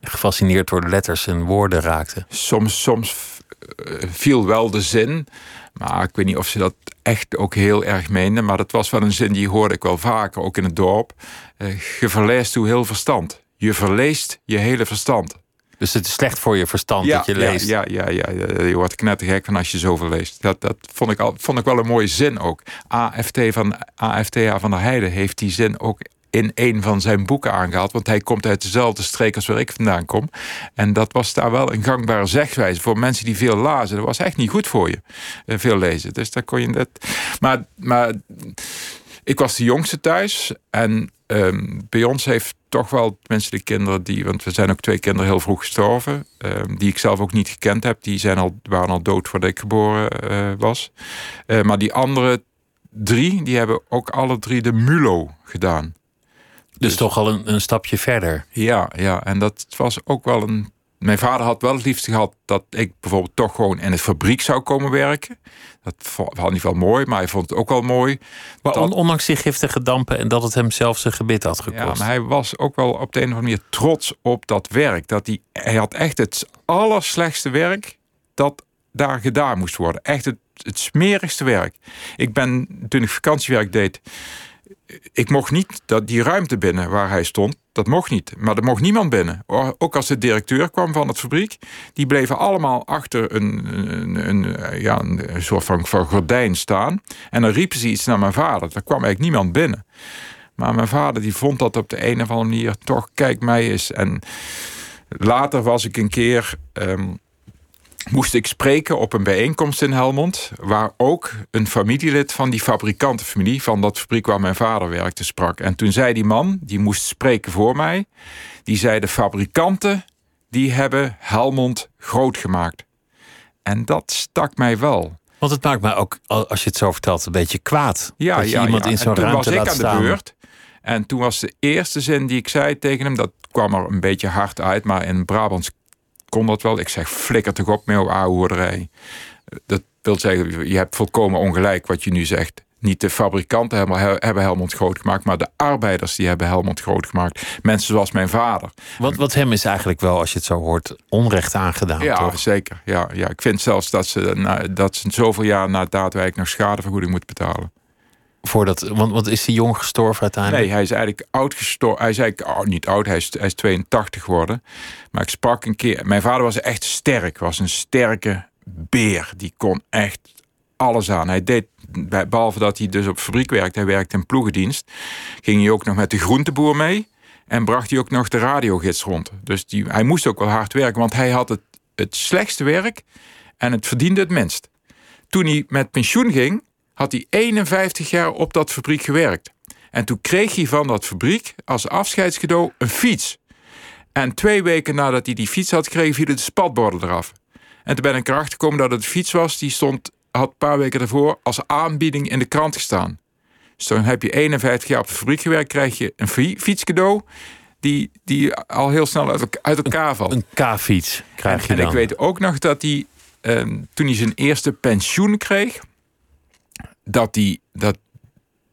gefascineerd door de letters en woorden raakte? Soms, soms eh, viel wel de zin, maar ik weet niet of ze dat echt ook heel erg meende. Maar dat was wel een zin die hoorde ik wel vaker, ook in het dorp. Uh, je verleest uw heel verstand. Je verleest je hele verstand. Dus het is slecht voor je verstand ja, dat je leest. Ja, ja, ja, ja, je wordt knettergek van als je zoveel leest. Dat, dat vond, ik al, vond ik wel een mooie zin ook. AFT van, AFTA van der Heijden heeft die zin ook in een van zijn boeken aangehaald. Want hij komt uit dezelfde streek als waar ik vandaan kom. En dat was daar wel een gangbare zegwijze voor mensen die veel lazen. Dat was echt niet goed voor je, eh, veel lezen. Dus daar kon je net. Maar, maar ik was de jongste thuis. En um, bij ons heeft toch wel mensen, de kinderen die, want we zijn ook twee kinderen heel vroeg gestorven, um, die ik zelf ook niet gekend heb. Die zijn al, waren al dood voordat ik geboren uh, was. Uh, maar die andere drie, die hebben ook alle drie de MULO gedaan. Dus, dus toch al een, een, stapje verder. Ja, ja, en dat was ook wel een mijn vader had wel het liefst gehad dat ik bijvoorbeeld toch gewoon in het fabriek zou komen werken. Dat vond hij wel mooi, maar hij vond het ook wel mooi. Maar ondanks die giftige dampen en dat het hem zelf zijn gebit had gekost. Ja, maar hij was ook wel op de een of andere manier trots op dat werk. Dat hij, hij had echt het allerslechtste werk dat daar gedaan moest worden. Echt het, het smerigste werk. Ik ben, toen ik vakantiewerk deed, ik mocht niet dat die ruimte binnen waar hij stond. Dat mocht niet. Maar er mocht niemand binnen. Ook als de directeur kwam van het fabriek. Die bleven allemaal achter een, een, een ja, een soort van, van gordijn staan. En dan riepen ze iets naar mijn vader. Daar kwam eigenlijk niemand binnen. Maar mijn vader die vond dat op de een of andere manier toch, kijk mij eens. En later was ik een keer. Ehm, moest ik spreken op een bijeenkomst in Helmond, waar ook een familielid van die fabrikantenfamilie, van dat fabriek waar mijn vader werkte, sprak. En toen zei die man, die moest spreken voor mij, die zei: De fabrikanten die hebben Helmond groot gemaakt. En dat stak mij wel. Want het maakt mij ook, als je het zo vertelt, een beetje kwaad. Ja, dat je ja, iemand ja. in zo'n ruimte was ik aan staan. de beurt. En toen was de eerste zin die ik zei tegen hem, dat kwam er een beetje hard uit, maar in Brabants kon dat wel. Ik zeg, flikker toch op met jouw oude Dat wil zeggen, je hebt volkomen ongelijk wat je nu zegt. Niet de fabrikanten hebben, Helmond groot gemaakt, maar de arbeiders die hebben Helmond groot gemaakt. Mensen zoals mijn vader. Wat, wat hem is eigenlijk wel, als je het zo hoort, onrecht aangedaan. Ja, toch? zeker. Ja, ja. Ik vind zelfs dat ze, na, dat ze zoveel jaar na daadwerkelijk nog schadevergoeding moeten betalen. Voordat, want, want is hij jong gestorven uiteindelijk? Nee, hij is eigenlijk oud gestorven. Hij is eigenlijk oh, niet oud, hij is, hij is 82 geworden. Maar ik sprak een keer. Mijn vader was echt sterk, was een sterke beer. Die kon echt alles aan. Hij deed, behalve dat hij dus op fabriek werkte, hij werkte in ploegendienst, ging hij ook nog met de groenteboer mee. En bracht hij ook nog de radiogids rond. Dus die, hij moest ook wel hard werken, want hij had het, het slechtste werk en het verdiende het minst. Toen hij met pensioen ging, had hij 51 jaar op dat fabriek gewerkt. En toen kreeg hij van dat fabriek als afscheidscadeau een fiets. En twee weken nadat hij die fiets had gekregen, vielen de spatborden eraf. En toen ben ik erachter gekomen dat het fiets was, die stond, had een paar weken daarvoor als aanbieding in de krant gestaan. Dus dan heb je 51 jaar op de fabriek gewerkt, krijg je een fietscadeau die, die al heel snel uit, uit elkaar valt. Een K-fiets krijg je en, dan. En ik weet ook nog dat hij, eh, toen hij zijn eerste pensioen kreeg, dat die, dat,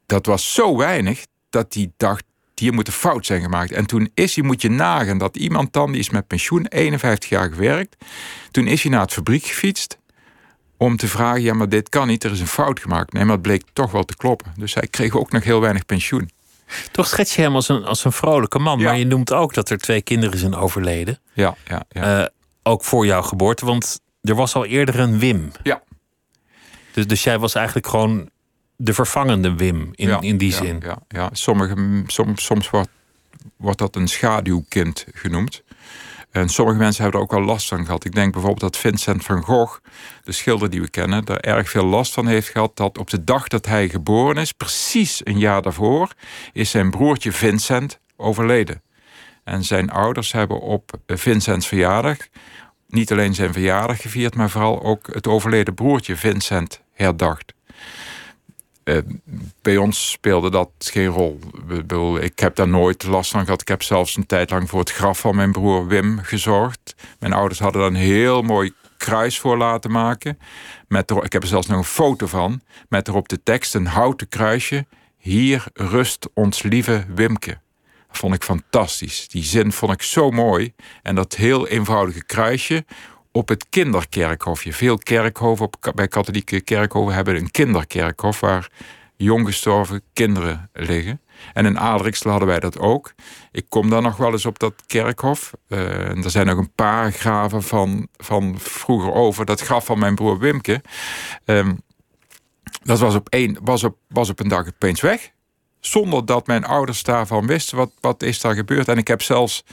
dat was zo weinig dat hij dacht, hier moet een fout zijn gemaakt. En toen is hij, moet je nagaan, dat iemand dan, die is met pensioen 51 jaar gewerkt, toen is hij naar het fabriek gefietst om te vragen, ja maar dit kan niet, er is een fout gemaakt. Nee, maar het bleek toch wel te kloppen. Dus hij kreeg ook nog heel weinig pensioen. Toch schets je hem als een, als een vrolijke man. Ja. Maar je noemt ook dat er twee kinderen zijn overleden. Ja, ja, ja. Uh, ook voor jouw geboorte, want er was al eerder een Wim. Ja. Dus, dus jij was eigenlijk gewoon de vervangende Wim in, ja, in die ja, zin. Ja, ja. Sommige, som, soms wordt, wordt dat een schaduwkind genoemd. En sommige mensen hebben er ook wel last van gehad. Ik denk bijvoorbeeld dat Vincent van Gogh, de schilder die we kennen, daar erg veel last van heeft gehad. Dat op de dag dat hij geboren is, precies een jaar daarvoor, is zijn broertje Vincent overleden. En zijn ouders hebben op Vincents verjaardag niet alleen zijn verjaardag gevierd, maar vooral ook het overleden broertje Vincent herdacht. Uh, bij ons speelde dat geen rol. Ik heb daar nooit last van gehad. Ik heb zelfs een tijd lang voor het graf van mijn broer Wim gezorgd. Mijn ouders hadden daar een heel mooi kruis voor laten maken. Met ik heb er zelfs nog een foto van. Met erop de tekst een houten kruisje. Hier rust ons lieve Wimke. Dat vond ik fantastisch. Die zin vond ik zo mooi. En dat heel eenvoudige kruisje op het kinderkerkhofje. Veel kerkhoven op, bij katholieke kerkhoven hebben een kinderkerkhof waar jong gestorven kinderen liggen. En in Adrixel hadden wij dat ook. Ik kom dan nog wel eens op dat kerkhof. Uh, en er zijn nog een paar graven van, van vroeger over. Dat graf van mijn broer Wimke. Um, dat was op, een, was, op, was op een dag opeens weg. Zonder dat mijn ouders daarvan wisten. Wat, wat is daar gebeurd? En ik heb zelfs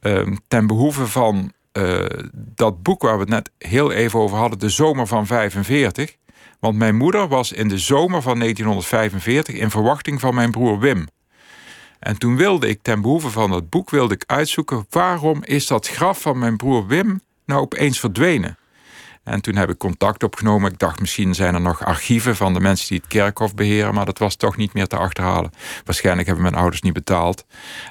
um, ten behoeve van uh, dat boek waar we het net heel even over hadden, De Zomer van 45. Want mijn moeder was in de zomer van 1945 in verwachting van mijn broer Wim. En toen wilde ik ten behoeve van dat boek wilde ik uitzoeken waarom is dat graf van mijn broer Wim nou opeens verdwenen. En toen heb ik contact opgenomen. Ik dacht misschien zijn er nog archieven van de mensen die het kerkhof beheren, maar dat was toch niet meer te achterhalen. Waarschijnlijk hebben mijn ouders niet betaald.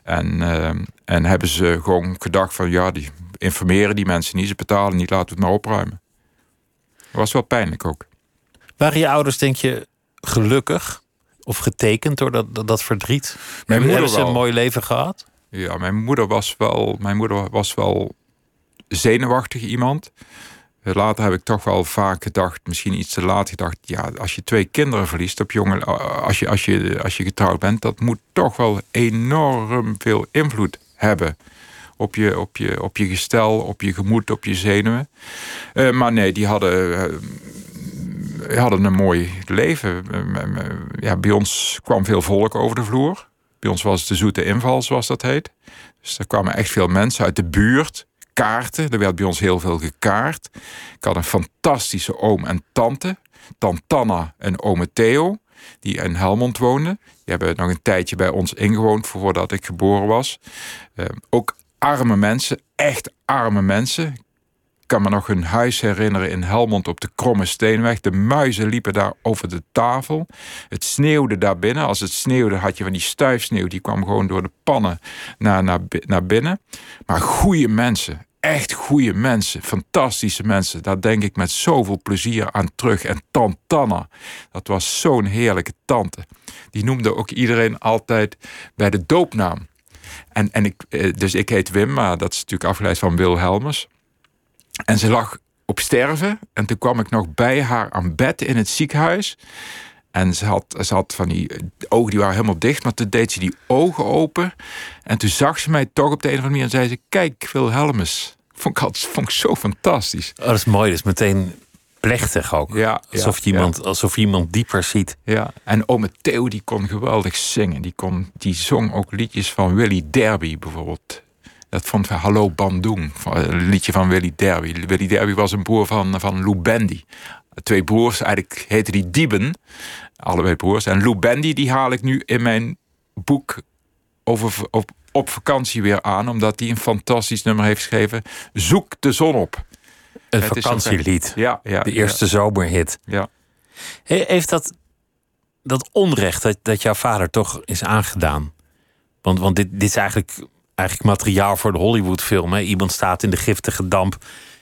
En, uh, en hebben ze gewoon gedacht van ja, die, informeren die mensen niet, ze betalen niet, laten we het maar opruimen. Dat was wel pijnlijk ook. Waren je ouders, denk je, gelukkig of getekend door dat, dat, verdriet? Mijn moeder Hebben ze wel. een mooi leven gehad? Ja, mijn moeder was wel, mijn moeder was wel zenuwachtig iemand. Later heb ik toch wel vaak gedacht, misschien iets te laat gedacht, ja, als je twee kinderen verliest op jonge, als je, als je, als je getrouwd bent, dat moet toch wel enorm veel invloed hebben op je, op je, op je gestel, op je gemoed, op je zenuwen. Eh, maar nee, die hadden, eh, hadden een mooi leven. Eh, Ja, bij ons kwam veel volk over de vloer. Bij ons was het de zoete inval, zoals dat heet. Dus er kwamen echt veel mensen uit de buurt. Kaarten, er werd bij ons heel veel gekaart. Ik had een fantastische oom en tante. Tantanna en ome Theo, die in Helmond woonden. Die hebben nog een tijdje bij ons ingewoond voordat ik geboren was. Eh, ook arme mensen, echt arme mensen. Ik kan me nog een huis herinneren in Helmond op de Kromme Steenweg. De muizen liepen daar over de tafel. Het sneeuwde daar binnen. Als het sneeuwde had je van die stuifsneeuw. Die kwam gewoon door de pannen naar, naar, naar binnen. Maar goede mensen. Echt goede mensen. Fantastische mensen. Daar denk ik met zoveel plezier aan terug. En Tantanna. Dat was zo'n heerlijke tante. Die noemde ook iedereen altijd bij de doopnaam. En, en ik, eh, dus ik heet Wim, maar dat is natuurlijk afgeleid van Wilhelmus. En ze lag op sterven. En toen kwam ik nog bij haar aan bed in het ziekenhuis. En ze had, ze had van die ogen die waren helemaal dicht. Maar toen deed ze die ogen open. En toen zag ze mij toch op de een of andere manier. En zei ze, kijk Wilhelmus. Vond ik, vond ik zo fantastisch. Oh, dat is mooi, is meteen plechtig ook. Ja, alsof, ja, je iemand, alsof iemand dieper ziet. Ja, en ome Theo die kon geweldig zingen. Die, kon, die zong ook liedjes van Willy Derby bijvoorbeeld. Dat vond Hallo Bandung, van- een liedje van Willy Derby. Willy Derby was een broer van, van Lou Bendy. Twee broers, eigenlijk heten die Dieben, allebei broers. En Lou Bendy die haal ik nu in mijn boek over, op, op vakantie weer aan, omdat hij een fantastisch nummer heeft geschreven. Zoek de zon op. Een Het vakantielied. Ja, ja, De eerste zomerhit. Ja. He- Heeft dat, dat onrecht dat, dat jouw vader toch is aangedaan? Want, want dit, dit is eigenlijk, eigenlijk materiaal voor de Hollywoodfilm. Hè? Iemand staat in de giftige damp,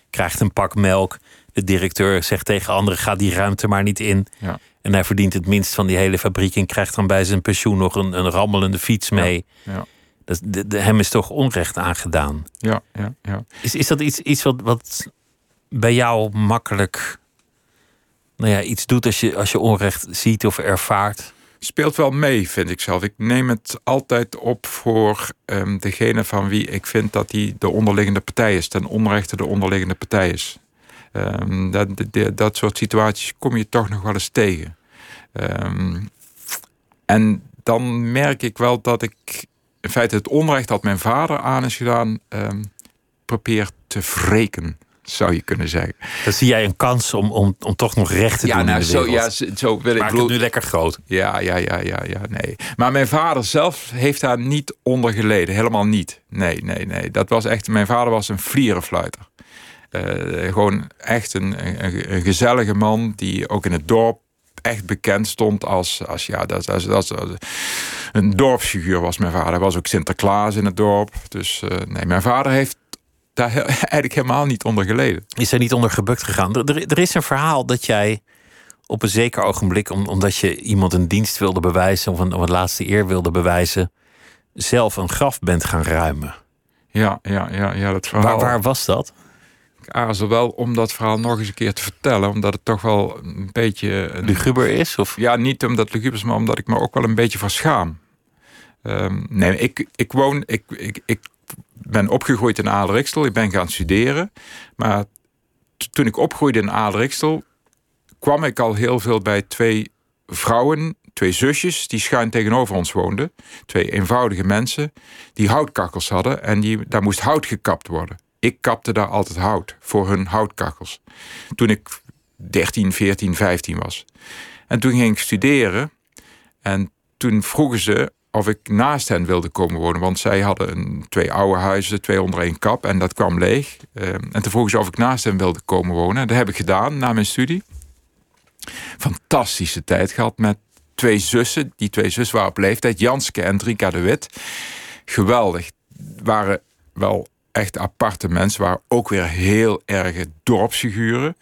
krijgt een pak melk. De directeur zegt tegen anderen: ga die ruimte maar niet in. Ja. En hij verdient het minst van die hele fabriek en krijgt dan bij zijn pensioen nog een, een rammelende fiets mee. Ja. Dat, de, de- hem is toch onrecht aangedaan. Ja, ja, ja. Is, is dat iets, iets wat, wat bij jou makkelijk nou ja, iets doet als je, als je onrecht ziet of ervaart? speelt wel mee, vind ik zelf. Ik neem het altijd op voor ehm, degene van wie ik vind dat hij de onderliggende partij is. Ten onrechte de onderliggende partij is. Ehm, dat, dat, dat soort situaties kom je toch nog wel eens tegen. Ehm, en dan merk ik wel dat ik in feite het onrecht dat mijn vader aan is gedaan, probeer te wreken, zou je kunnen zeggen. Dan zie jij een kans om, om, om toch nog recht te doen in de zo, wereld. ja, zo, wil ik Maak het nu lekker groot. ja, ja, ja, ja, ja, nee. Maar mijn vader zelf heeft daar niet onder geleden. Helemaal niet. Nee, nee, nee. Dat was echt, mijn vader was een vlierenfluiter. Eh, gewoon echt een, een, een gezellige man die ook in het dorp echt bekend stond als, als ja, dat, dat, dat, dat- een dorpsfiguur was mijn vader. Hij was ook Sinterklaas in het dorp. Dus eh, nee, mijn vader heeft daar he- eigenlijk helemaal niet onder geleden. Is er niet onder gebukt gegaan? Er, er- er is een verhaal dat jij op een zeker ogenblik, om, omdat je iemand een dienst wilde bewijzen of een, of een laatste eer wilde bewijzen, zelf een graf bent gaan ruimen. Ja, ja, ja, ja dat verhaal. Waar, waar was dat? Ik aarzel wel om dat verhaal nog eens een keer te vertellen. Omdat het toch wel een beetje... Een, Luguber is? Of? ja, niet omdat luguber is, maar omdat ik me ook wel een beetje verschaam. Ehm, nee, ik, ik woon... Ik, ik, ik ben opgegroeid in Adelriksel. Ik ben gaan studeren. Maar toen ik opgroeide in Adelriksel... kwam ik al heel veel bij twee vrouwen... twee zusjes die schuin tegenover ons woonden. Twee eenvoudige mensen die houtkachels hadden... en die, daar moest hout gekapt worden. Ik kapte daar altijd hout voor hun houtkachels. Toen ik 13, 14, 15 was. En toen ging ik studeren. En toen vroegen ze of ik naast hen wilde komen wonen. Want zij hadden een, twee oude huizen, twee onder één kap. En dat kwam leeg. Ehm, en toen vroegen ze of ik naast hen wilde komen wonen. En dat heb ik gedaan na mijn studie. Fantastische tijd gehad met twee zussen. Die twee zussen waren op leeftijd. Janske en Drika de Wit. Geweldig. Waren wel echt aparte mensen. Waren ook weer heel erge dorpsfiguren.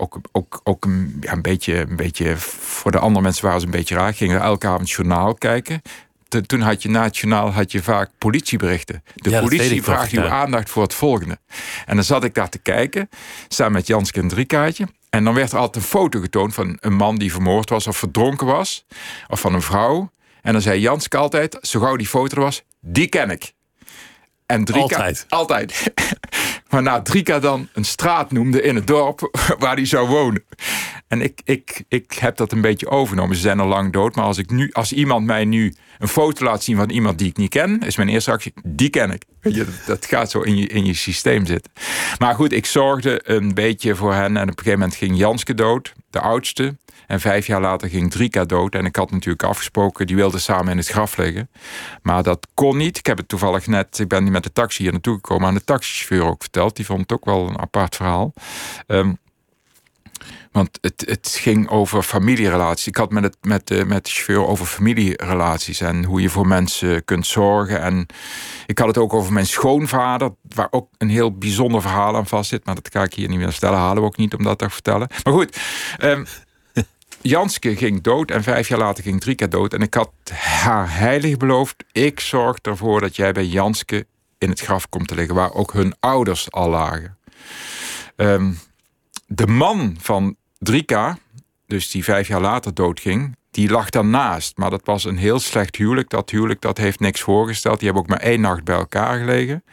Ook, ook, ook een, ja, een, beetje, een beetje, voor de andere mensen waren ze een beetje raar. Gingen elke avond journaal kijken. toen had je na het journaal had je vaak politieberichten. De politie vraagt uw aandacht voor het volgende. En dan zat ik daar te kijken, samen met Janske en Driekaartje. En dan werd er altijd een foto getoond van een man die vermoord was of verdronken was. Of van een vrouw. En dan zei Janske altijd, zo gauw die foto er was, die ken ik. En Drika, altijd. Altijd. Waarna Drika dan een straat noemde in het dorp waar hij zou wonen. En ik, ik, ik heb dat een beetje overgenomen. Ze zijn al lang dood. Maar als, ik nu, als iemand mij nu een foto laat zien van iemand die ik niet ken, is mijn eerste actie, die ken ik. Je, dat gaat zo in je, in je systeem zitten. Maar goed, ik zorgde een beetje voor hen. En op een gegeven moment ging Janske dood, de oudste. En vijf jaar later ging Drika dood. En ik had natuurlijk afgesproken, die wilde samen in het graf liggen. Maar dat kon niet. Ik heb het toevallig net, ik ben met de taxi hier naartoe gekomen, aan de taxichauffeur ook verteld. Die vond het ook wel een apart verhaal. Um, want het, het ging over familierelaties. Ik had met, het, met, de, met de chauffeur over familierelaties en hoe je voor mensen kunt zorgen. En ik had het ook over mijn schoonvader, waar ook een heel bijzonder verhaal aan vast zit. Maar dat ga ik hier niet meer stellen. Halen we ook niet om dat te vertellen. Maar goed, um, Janske ging dood en vijf jaar later ging Drika dood. En ik had haar heilig beloofd: ik zorg ervoor dat jij bij Janske in het graf komt te liggen, waar ook hun ouders al lagen. Um, de man van Drika, dus die vijf jaar later doodging, die lag daarnaast. Maar dat was een heel slecht huwelijk. Dat huwelijk dat heeft niks voorgesteld. Die hebben ook maar één nacht bij elkaar gelegen.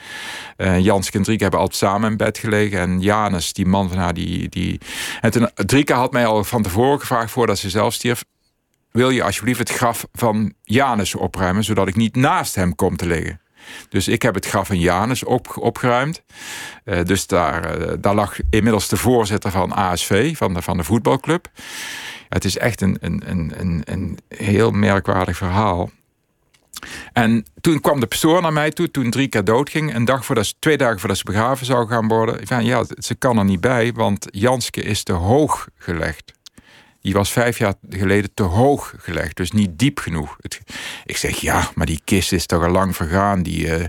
Uh, Janske en Drika hebben altijd samen in bed gelegen. En Janus, die man van haar, die... die... En toen, had mij al van tevoren gevraagd, voordat ze zelf stierf... wil je alsjeblieft het graf van Janus opruimen... zodat ik niet naast hem kom te liggen. Dus ik heb het graf van Janus op, opgeruimd. Uh, dus daar, uh, daar lag inmiddels de voorzitter van ASV, van de, van de voetbalclub. Het is echt een, een, een, een heel merkwaardig verhaal. En toen kwam de pastoor naar mij toe, toen drie keer doodging. Een dag voordat ze, twee dagen voordat ze begraven zou gaan worden. Van, ja, ze kan er niet bij, want Janske is te hoog gelegd die was vijf jaar geleden te hoog gelegd, dus niet diep genoeg. Ik zeg ja, maar die kist is toch al lang vergaan. Die, uh,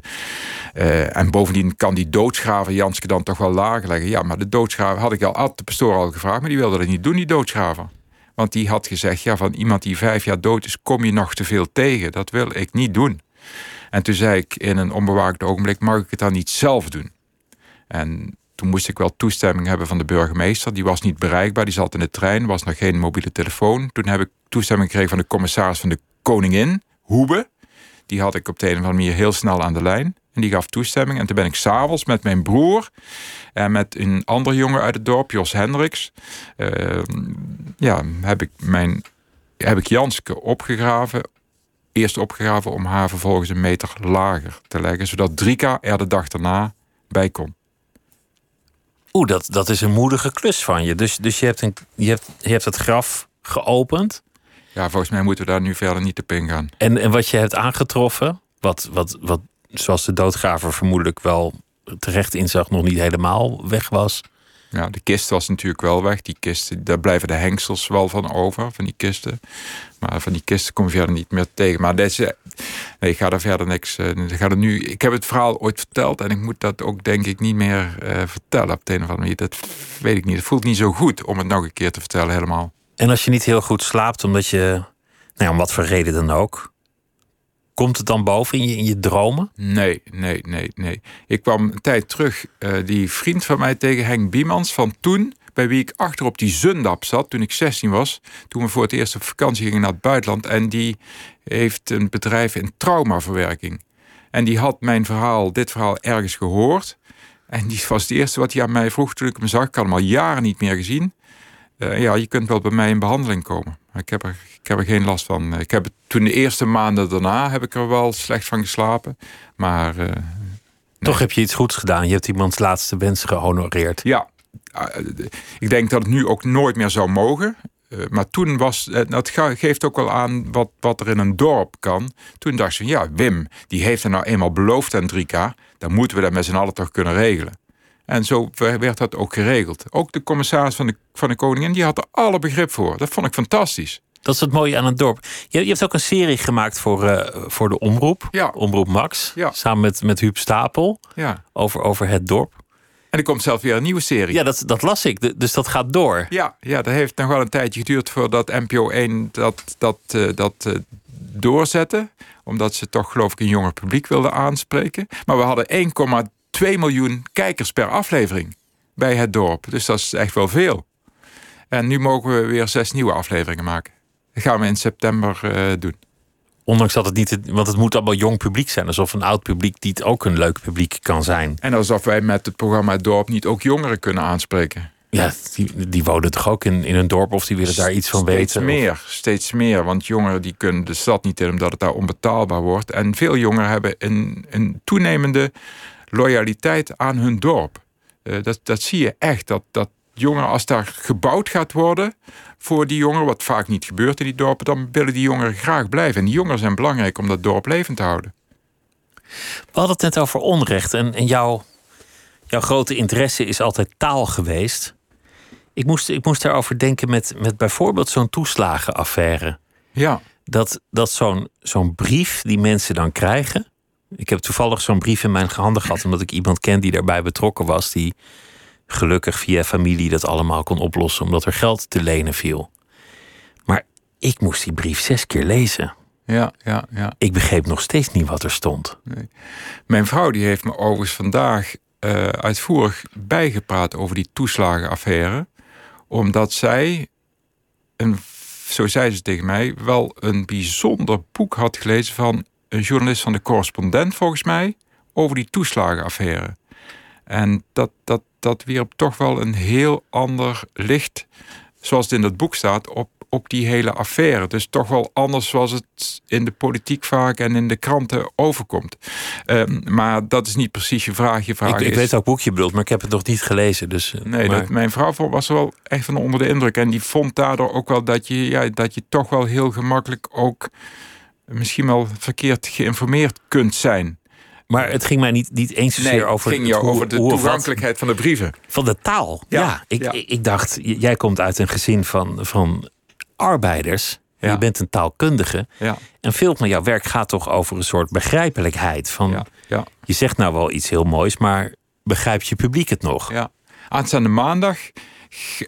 uh, en bovendien kan die doodsgraven Janske dan toch wel lager leggen. Ja, maar de doodsgraven had ik al, had de pastoor al gevraagd, maar die wilde dat niet doen, die doodsgraven. Want die had gezegd, ja, van iemand die vijf jaar dood is, kom je nog te veel tegen. Dat wil ik niet doen. En toen zei ik in een onbewaakt ogenblik, mag ik het dan niet zelf doen? En toen moest ik wel toestemming hebben van de burgemeester. Die was niet bereikbaar, die zat in de trein, was nog geen mobiele telefoon. Toen heb ik toestemming gekregen van de commissaris van de Koningin, Hoebe. Die had ik op de een of andere manier heel snel aan de lijn. En die gaf toestemming. En toen ben ik s'avonds met mijn broer en met een andere jongen uit het dorp, Jos Hendricks. Uh, ja, heb ik, mijn, heb ik Janske opgegraven. Eerst opgegraven om haar vervolgens een meter lager te leggen. Zodat Drika er de dag daarna bij kon. Oeh, dat, dat is een moedige klus van je. Dus, dus je, hebt een, je, hebt, je hebt het graf geopend. Ja, volgens mij moeten we daar nu verder niet op ingaan. En, en wat je hebt aangetroffen, wat, wat, wat zoals de doodgraver vermoedelijk wel terecht inzag, nog niet helemaal weg was. Ja, de kist was natuurlijk wel weg. Die kisten, daar blijven de hengsels wel van over, van die kisten. Maar van die kisten kom je verder niet meer tegen. Maar deze, nee, ik ga er verder niks. Uh, ga er nu, ik heb het verhaal ooit verteld en ik moet dat ook denk ik niet meer uh, vertellen op de een of andere manier. Dat weet ik niet. Het voelt niet zo goed om het nog een keer te vertellen helemaal. En als je niet heel goed slaapt, omdat je, nou ja, om wat voor reden dan ook, Komt het dan boven in je, in je dromen? Nee, nee, nee, nee. Ik kwam een tijd terug uh, die vriend van mij tegen Henk Biemans van toen, bij wie ik achter op die Zundap zat toen ik 16 was. Toen we voor het eerst op vakantie gingen naar het buitenland. En die heeft een bedrijf in traumaverwerking. En die had mijn verhaal, dit verhaal, ergens gehoord. En die was het eerste wat hij aan mij vroeg toen ik hem zag. Ik had hem al jaren niet meer gezien. Uh, ja, je kunt wel bij mij in behandeling komen. Ik heb er, ik heb er geen last van. Ik heb het, toen de eerste maanden daarna heb ik er wel slecht van geslapen. Maar. Uh, Toch heb je iets goeds gedaan. Je hebt iemands laatste wens gehonoreerd. Ja, uh, ik denk dat het nu ook nooit meer zou mogen. Uh, maar toen was, dat geeft ook wel aan wat, wat er in een dorp kan. Toen dacht ze, ja, Wim, die heeft er nou eenmaal beloofd aan 3K. Dan moeten we dat met z'n allen toch kunnen regelen. En zo werd dat ook geregeld. Ook de commissaris van de, van de koningin die had er alle begrip voor. Dat vond ik fantastisch. Dat is het mooie aan het dorp. Je, je hebt ook een serie gemaakt voor, eh, voor de Omroep. Ja. Omroep Max. Ja. Samen met, met Huub Stapel. Ja. Over, over het dorp. En er komt zelf weer een nieuwe serie. Ja, dat, dat las ik. Dus dat gaat door. Ja, ja, dat heeft nog wel een tijdje geduurd voordat NPO 1 dat, dat, eh, dat eh, doorzette. Omdat ze toch geloof ik een jonger publiek wilden aanspreken. Maar we hadden 1,2 miljoen kijkers per aflevering bij het dorp. Dus dat is echt wel veel. En nu mogen we weer zes nieuwe afleveringen maken. Dat gaan we in september eh, doen. Ondanks dat het niet... Want het moet allemaal jong publiek zijn. Alsof een oud publiek niet ook een leuk publiek kan zijn. En alsof wij met het programma Het Dorp niet ook jongeren kunnen aanspreken. Ja, die, die wonen toch ook in, in een dorp of die willen daar iets van steeds weten? of- meer, steeds meer. Want jongeren die kunnen de stad niet in omdat het daar onbetaalbaar wordt. En veel jongeren hebben een, een toenemende loyaliteit aan hun dorp. Eh, dat, dat zie je echt. Dat, dat jongeren, als daar gebouwd gaat worden voor die jongeren, wat vaak niet gebeurt in die dorpen, dan willen die jongeren graag blijven. En die jongeren zijn belangrijk om dat dorp levend te houden. We hadden het net over onrecht. En, en jouw, jouw grote interesse is altijd taal geweest. Ik moest, ik moest daarover denken met, met bijvoorbeeld zo'n toeslagenaffaire. Ja, Dat, dat zo'n zo'n brief die mensen dan krijgen. Ik heb toevallig zo'n brief in mijn handen gehad, omdat ik iemand ken die daarbij betrokken was. Die gelukkig via familie dat allemaal kon oplossen, omdat er geld te lenen viel. Maar ik moest die brief zes keer lezen. ja, ja, ja. Ik begreep nog steeds niet wat er stond. Mijn vrouw die heeft me overigens vandaag eh, uitvoerig bijgepraat over die toeslagenaffaire. Omdat zij, een, zo zei ze tegen mij, wel een bijzonder boek had gelezen van een journalist van de correspondent, volgens mij, over die toeslagenaffaire. En dat, dat, dat wierp toch wel een heel ander licht, zoals het in dat boek staat, op, op die hele affaire. Dus toch wel anders zoals het in de politiek vaak en in de kranten overkomt. Ehm, maar dat is niet precies je vraag. Je vraag Ik, ik is, weet welk boek je bedoelt, maar ik heb het nog niet gelezen. Dus, eh, Nee, maar- dat, mijn vrouw was er wel echt van onder de indruk. En die vond daardoor ook wel dat je, ja, dat je toch wel heel gemakkelijk ook misschien wel verkeerd geïnformeerd kunt zijn. Maar het ging mij niet, niet eens zozeer Nee, over, het ging jou hoe- over de toegankelijkheid van de brieven. van de taal. Ja, Ja, ik, ja. Ik, dacht, jij komt uit een gezin van, van arbeiders. Ja. Je bent een taalkundige. Ja, En veel van jouw werk gaat toch over een soort begrijpelijkheid. Van, Je zegt nou wel iets heel moois, maar begrijpt je publiek het nog? ja. Aanstaande maandag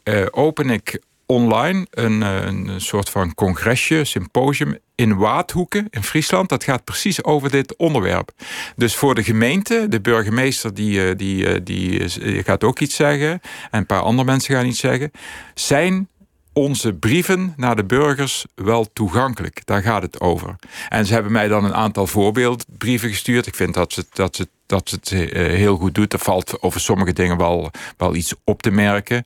eh, open ik online een, eh, een soort van congresje, symposium in Waadhoeken in Friesland. Dat gaat precies over dit onderwerp. Dus voor de gemeente, de burgemeester die, eh, die, eh, die eh, gaat ook iets zeggen. En een paar andere mensen gaan iets zeggen. Zijn onze brieven naar de burgers wel toegankelijk? Daar gaat het over. En ze hebben mij dan een aantal voorbeeldbrieven gestuurd. Ik vind dat ze, dat ze, dat ze het eh, heel goed doet. Er valt over sommige dingen wel, wel iets op te merken.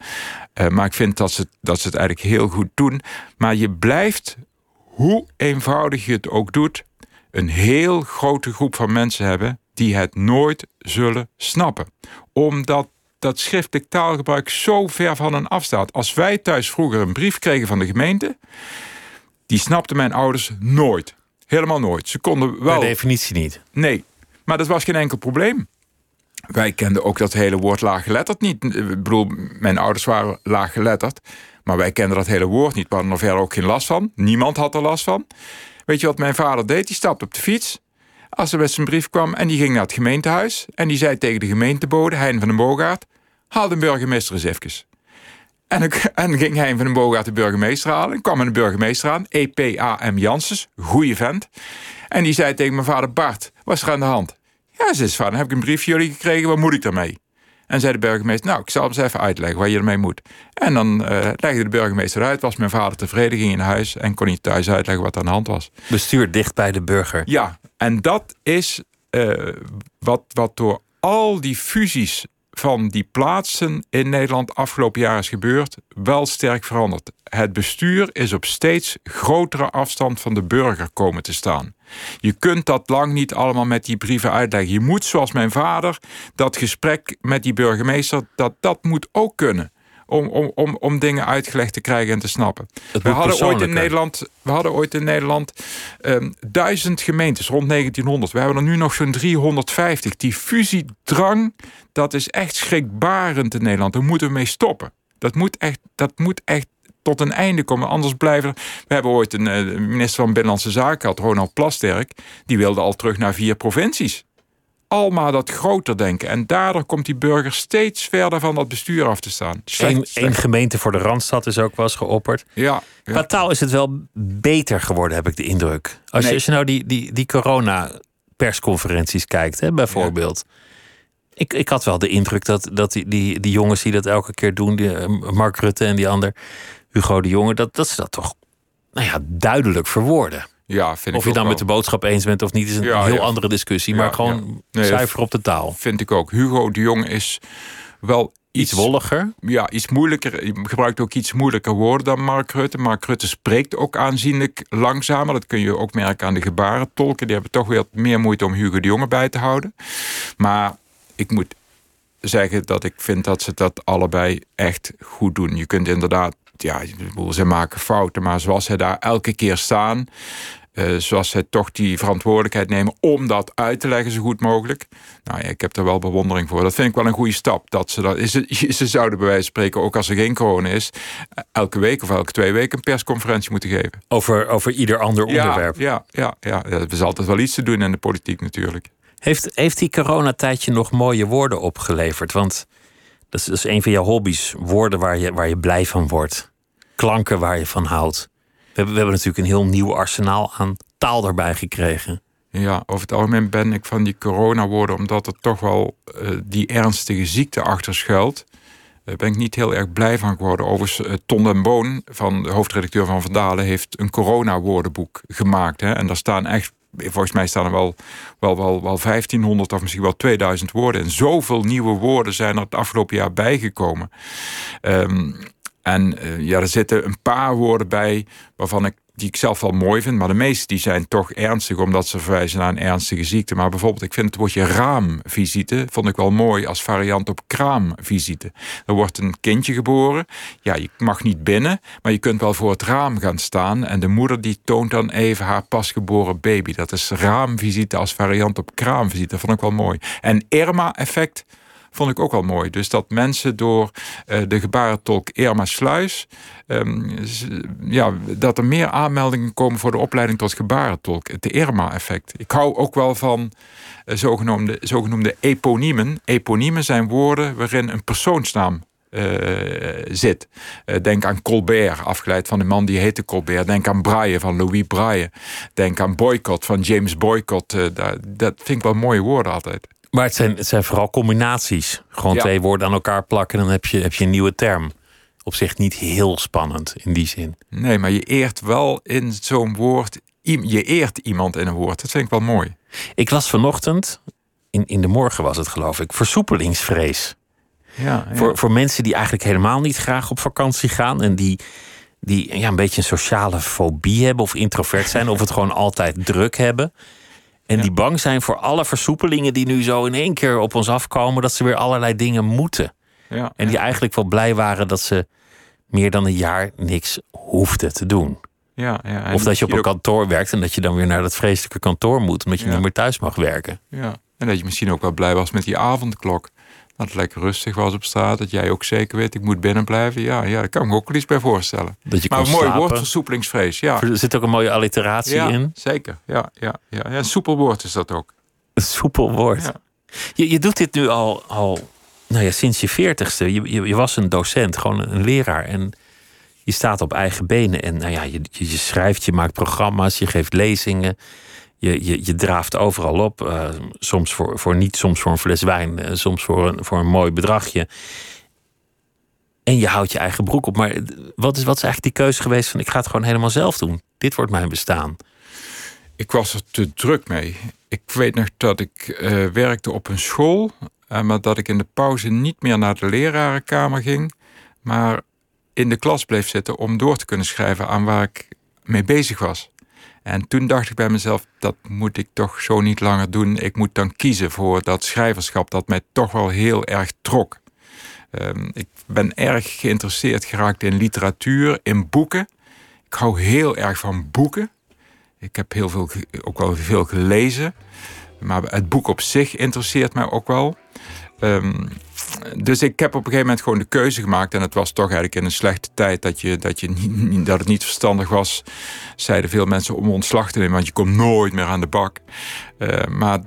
Eh, maar ik vind dat ze, dat ze het eigenlijk heel goed doen. Maar je blijft, hoe eenvoudig je het ook doet, een heel grote groep van mensen hebben die het nooit zullen snappen. Omdat dat schriftelijk taalgebruik zo ver van hen afstaat. Als wij thuis vroeger een brief kregen van de gemeente, die snapten mijn ouders nooit. Helemaal nooit. Ze konden Per wel. definitie niet. Nee, maar dat was geen enkel probleem. Wij kenden ook dat hele woord laaggeletterd niet. Ik bedoel, mijn ouders waren laaggeletterd. Maar wij kenden dat hele woord niet. We hadden er verder ook geen last van. Niemand had er last van. Weet je wat mijn vader deed? Die stapte op de fiets. Als er met zijn brief kwam en die ging naar het gemeentehuis. En die zei tegen de gemeentebode, Hein van den Boogaard... haal de burgemeester eens even. En dan, en ging Hein van den Boogaard de burgemeester halen. En kwam een burgemeester aan, E.P.A.M. Janssens, goeie vent. En die zei tegen mijn vader, Bart, wat is er aan de hand? Ja, ze is van, heb ik een brief jullie gekregen, wat moet ik daarmee? En zei de burgemeester, nou, ik zal hem eens even uitleggen wat je ermee moet. En dan eh, legde de burgemeester uit, was mijn vader tevreden, ging in huis... en kon hij thuis uitleggen wat er aan de hand was. Bestuur dicht bij de burger. Ja, en dat is eh, wat, wat door al die fusies van die plaatsen in Nederland afgelopen jaar is gebeurd, wel sterk veranderd. Het bestuur is op steeds grotere afstand van de burger komen te staan. Je kunt dat lang niet allemaal met die brieven uitleggen. Je moet, zoals mijn vader, dat gesprek met die burgemeester, dat, dat moet ook kunnen. Om, om, om, om dingen uitgelegd te krijgen en te snappen. We hadden ooit in. Nederland, we hadden ooit in Nederland ehm, duizend gemeentes rond 1900. We hebben er nu nog zo'n 350. Die fusiedrang, dat is echt schrikbarend in Nederland. Daar moeten we mee stoppen. Dat moet echt, dat moet echt tot een einde komen. Anders blijven. We hebben ooit een uh, minister van Binnenlandse Zaken gehad, Ronald Plasterk. Die wilde al terug naar vier provincies. Almaar dat groter denken. En daardoor komt die burger steeds verder van dat bestuur af te staan. Eén gemeente voor de Randstad is ook wel eens geopperd. Ja, ja. Qua taal is het wel beter geworden, heb ik de indruk. Als, je, als je nou die, die, die corona-persconferenties kijkt, hè, bijvoorbeeld. Ik, ik had wel de indruk dat, dat die, die, die jongens die dat elke keer doen, die, eh, Mark Rutte en die ander, Hugo de Jonge, dat, dat ze dat toch nou ja, duidelijk verwoorden. Ja, vind of je dan met de boodschap eens bent of niet, is een heel andere discussie. maar gewoon nee, zuiver op de taal. Vind ik ook. Hugo de Jong is wel iets, iets wolliger. Ja, iets moeilijker. Je gebruikt ook iets moeilijker woorden dan Mark Rutte. Mark Rutte spreekt ook aanzienlijk langzamer. Dat kun je ook merken aan de gebarentolken. Die hebben toch weer meer moeite om Hugo de Jonge bij te houden. Maar ik moet zeggen dat ik vind dat ze dat allebei echt goed doen. Je kunt inderdaad ja, ze maken fouten, maar zoals zij daar elke keer staan, uh, zoals zij toch die verantwoordelijkheid nemen om dat uit te leggen zo goed mogelijk. Nou ja, ik heb er wel bewondering voor. Dat vind ik wel een goede stap. Dat ze, dat, ze, ze zouden bij wijze van spreken, ook als er geen corona is, elke week of elke twee weken een persconferentie moeten geven. Over, over ieder ander onderwerp. Ja, ja, ja, ja. Er is altijd wel iets te doen in de politiek natuurlijk. Heeft, heeft die coronatijdje nog mooie woorden opgeleverd? Want dat is, een van jouw hobby's. Woorden waar je, waar je blij van wordt. Klanken waar je van houdt. We hebben, natuurlijk een heel nieuw arsenaal aan taal erbij gekregen. Ja, over het algemeen ben ik van die corona-woorden, omdat er toch wel uh, die ernstige ziekte achter schuilt. Daar ben ik niet heel erg blij van geworden. Overigens, uh, Ton den Boon, van de hoofdredacteur van Vandalen, heeft een corona-woordenboek gemaakt. Hè? En daar staan echt volgens mij staan er wel, wel, wel, wel 1500 of misschien wel 2000 woorden. En zoveel nieuwe woorden zijn er het afgelopen jaar bijgekomen. Um, en uh, ja, er zitten een paar woorden bij waarvan ik die ik zelf wel mooi vind, maar de meeste die zijn toch ernstig omdat ze verwijzen naar een ernstige ziekte. Maar bijvoorbeeld, ik vind het woordje raamvisite vond ik wel mooi als variant op kraamvisite. Er wordt een kindje geboren. Ja, je mag niet binnen, maar je kunt wel voor het raam gaan staan en de moeder die toont dan even haar pasgeboren baby. Dat is raamvisite als variant op kraamvisite. Dat vond ik wel mooi. En Irma-effect vond ik ook wel mooi. Dus dat mensen door uh, de gebarentolk Irma Sluis... Um, ja, dat er meer aanmeldingen komen voor de opleiding tot gebarentolk. Het Irma-effect. Ik hou ook wel van uh, zogenoemde, zogenoemde eponiemen. Eponiemen zijn woorden waarin een persoonsnaam uh, zit. Denk aan Colbert, afgeleid van de man die heette Colbert. Denk aan Braille van Louis Braille. Denk aan Boycott van James Boycott. Dat, dat vind ik wel mooie woorden altijd. Maar het zijn, het zijn vooral combinaties. Gewoon twee woorden aan elkaar plakken en dan heb je, heb je een nieuwe term. Op zich niet heel spannend in die zin. Nee, maar je eert wel in zo'n woord. Je eert iemand in een woord. Dat vind ik wel mooi. Ik las vanochtend, in, in de morgen was het geloof ik, versoepelingsvrees. Ja, ja. Voor, voor mensen die eigenlijk helemaal niet graag op vakantie gaan en die, die ja, een beetje een sociale fobie hebben of introvert zijn of het gewoon altijd druk hebben. En die bang zijn voor alle versoepelingen die nu zo in één keer op ons afkomen, dat ze weer allerlei dingen moeten. Ja, en die eigenlijk wel blij waren dat ze meer dan een jaar niks hoefden te doen. Ja, ja, of dat je op een kantoor werkt en dat je dan weer naar dat vreselijke kantoor moet, omdat je niet meer thuis mag werken. Ja, en dat je misschien ook wel blij was met die avondklok. Dat het lekker rustig was op straat. Dat jij ook zeker weet, ik moet binnen blijven. Ja, ja daar kan ik me ook wel iets bij voorstellen. Dat je maar een mooi woord, versoepelingsvrees. Ja. Er zit ook een mooie alliteratie ja, in. Zeker, ja, ja, ja. ja. Een soepel woord is dat ook. Een soepel woord. Ja. Je, je doet dit nu al, al nou ja, sinds je veertigste. Je, je, je, was een docent, gewoon een leraar. En je staat op eigen benen. En nou ja, je, je schrijft, je maakt programma's, je geeft lezingen je, je, je draaft overal op. Uh, soms voor, voor niet, soms voor een fles wijn, uh, soms voor een, voor een mooi bedragje. En je houdt je eigen broek op. Maar wat is, wat is eigenlijk die keuze geweest van ik ga het gewoon helemaal zelf doen? Dit wordt mijn bestaan. Ik was er te druk mee. Ik weet nog dat ik uh, werkte op een school. maar dat ik in de pauze niet meer naar de lerarenkamer ging. Maar in de klas bleef zitten om door te kunnen schrijven aan waar ik mee bezig was. En toen dacht ik bij mezelf, dat moet ik toch zo niet langer doen. Ik moet dan kiezen voor dat schrijverschap dat mij toch wel heel erg trok. Um, ik ben erg geïnteresseerd geraakt in literatuur, in boeken. Ik hou heel erg van boeken. Ik heb heel veel, ook wel veel gelezen. Maar het boek op zich interesseert mij ook wel. Ehm, dus ik heb op een gegeven moment gewoon de keuze gemaakt. En het was toch eigenlijk in een slechte tijd dat, je, dat, je niet, dat het niet verstandig was. Zeiden veel mensen om ontslag te nemen, want je komt nooit meer aan de bak. Uh, maar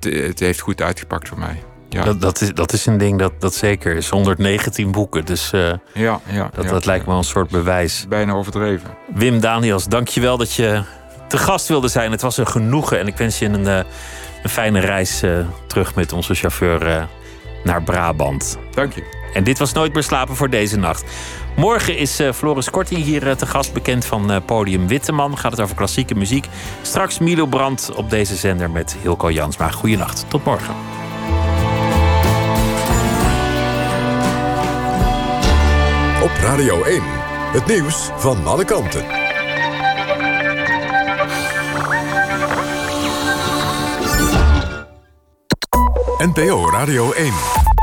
het heeft goed uitgepakt voor mij. Ja. Dat, dat, is, dat is een ding dat, dat zeker is. 119 boeken, dus uh, ja, ja, dat, dat lijkt me een soort bewijs. Bijna overdreven. Wim Daniels, dankjewel dat je te gast wilde zijn. Het was een genoegen en ik wens je een, uh, een fijne reis uh, terug met onze chauffeur naar Brabant. Dank je. En dit was Nooit meer slapen voor deze nacht. Morgen is Floris Korti hier te gast, bekend van Podium Witteman. Gaat het over klassieke muziek. Straks Milo Brandt op deze zender met Hilco Jansma. Goeienacht, tot morgen. Op Radio 1, het nieuws van alle kanten. NPO Radio 1.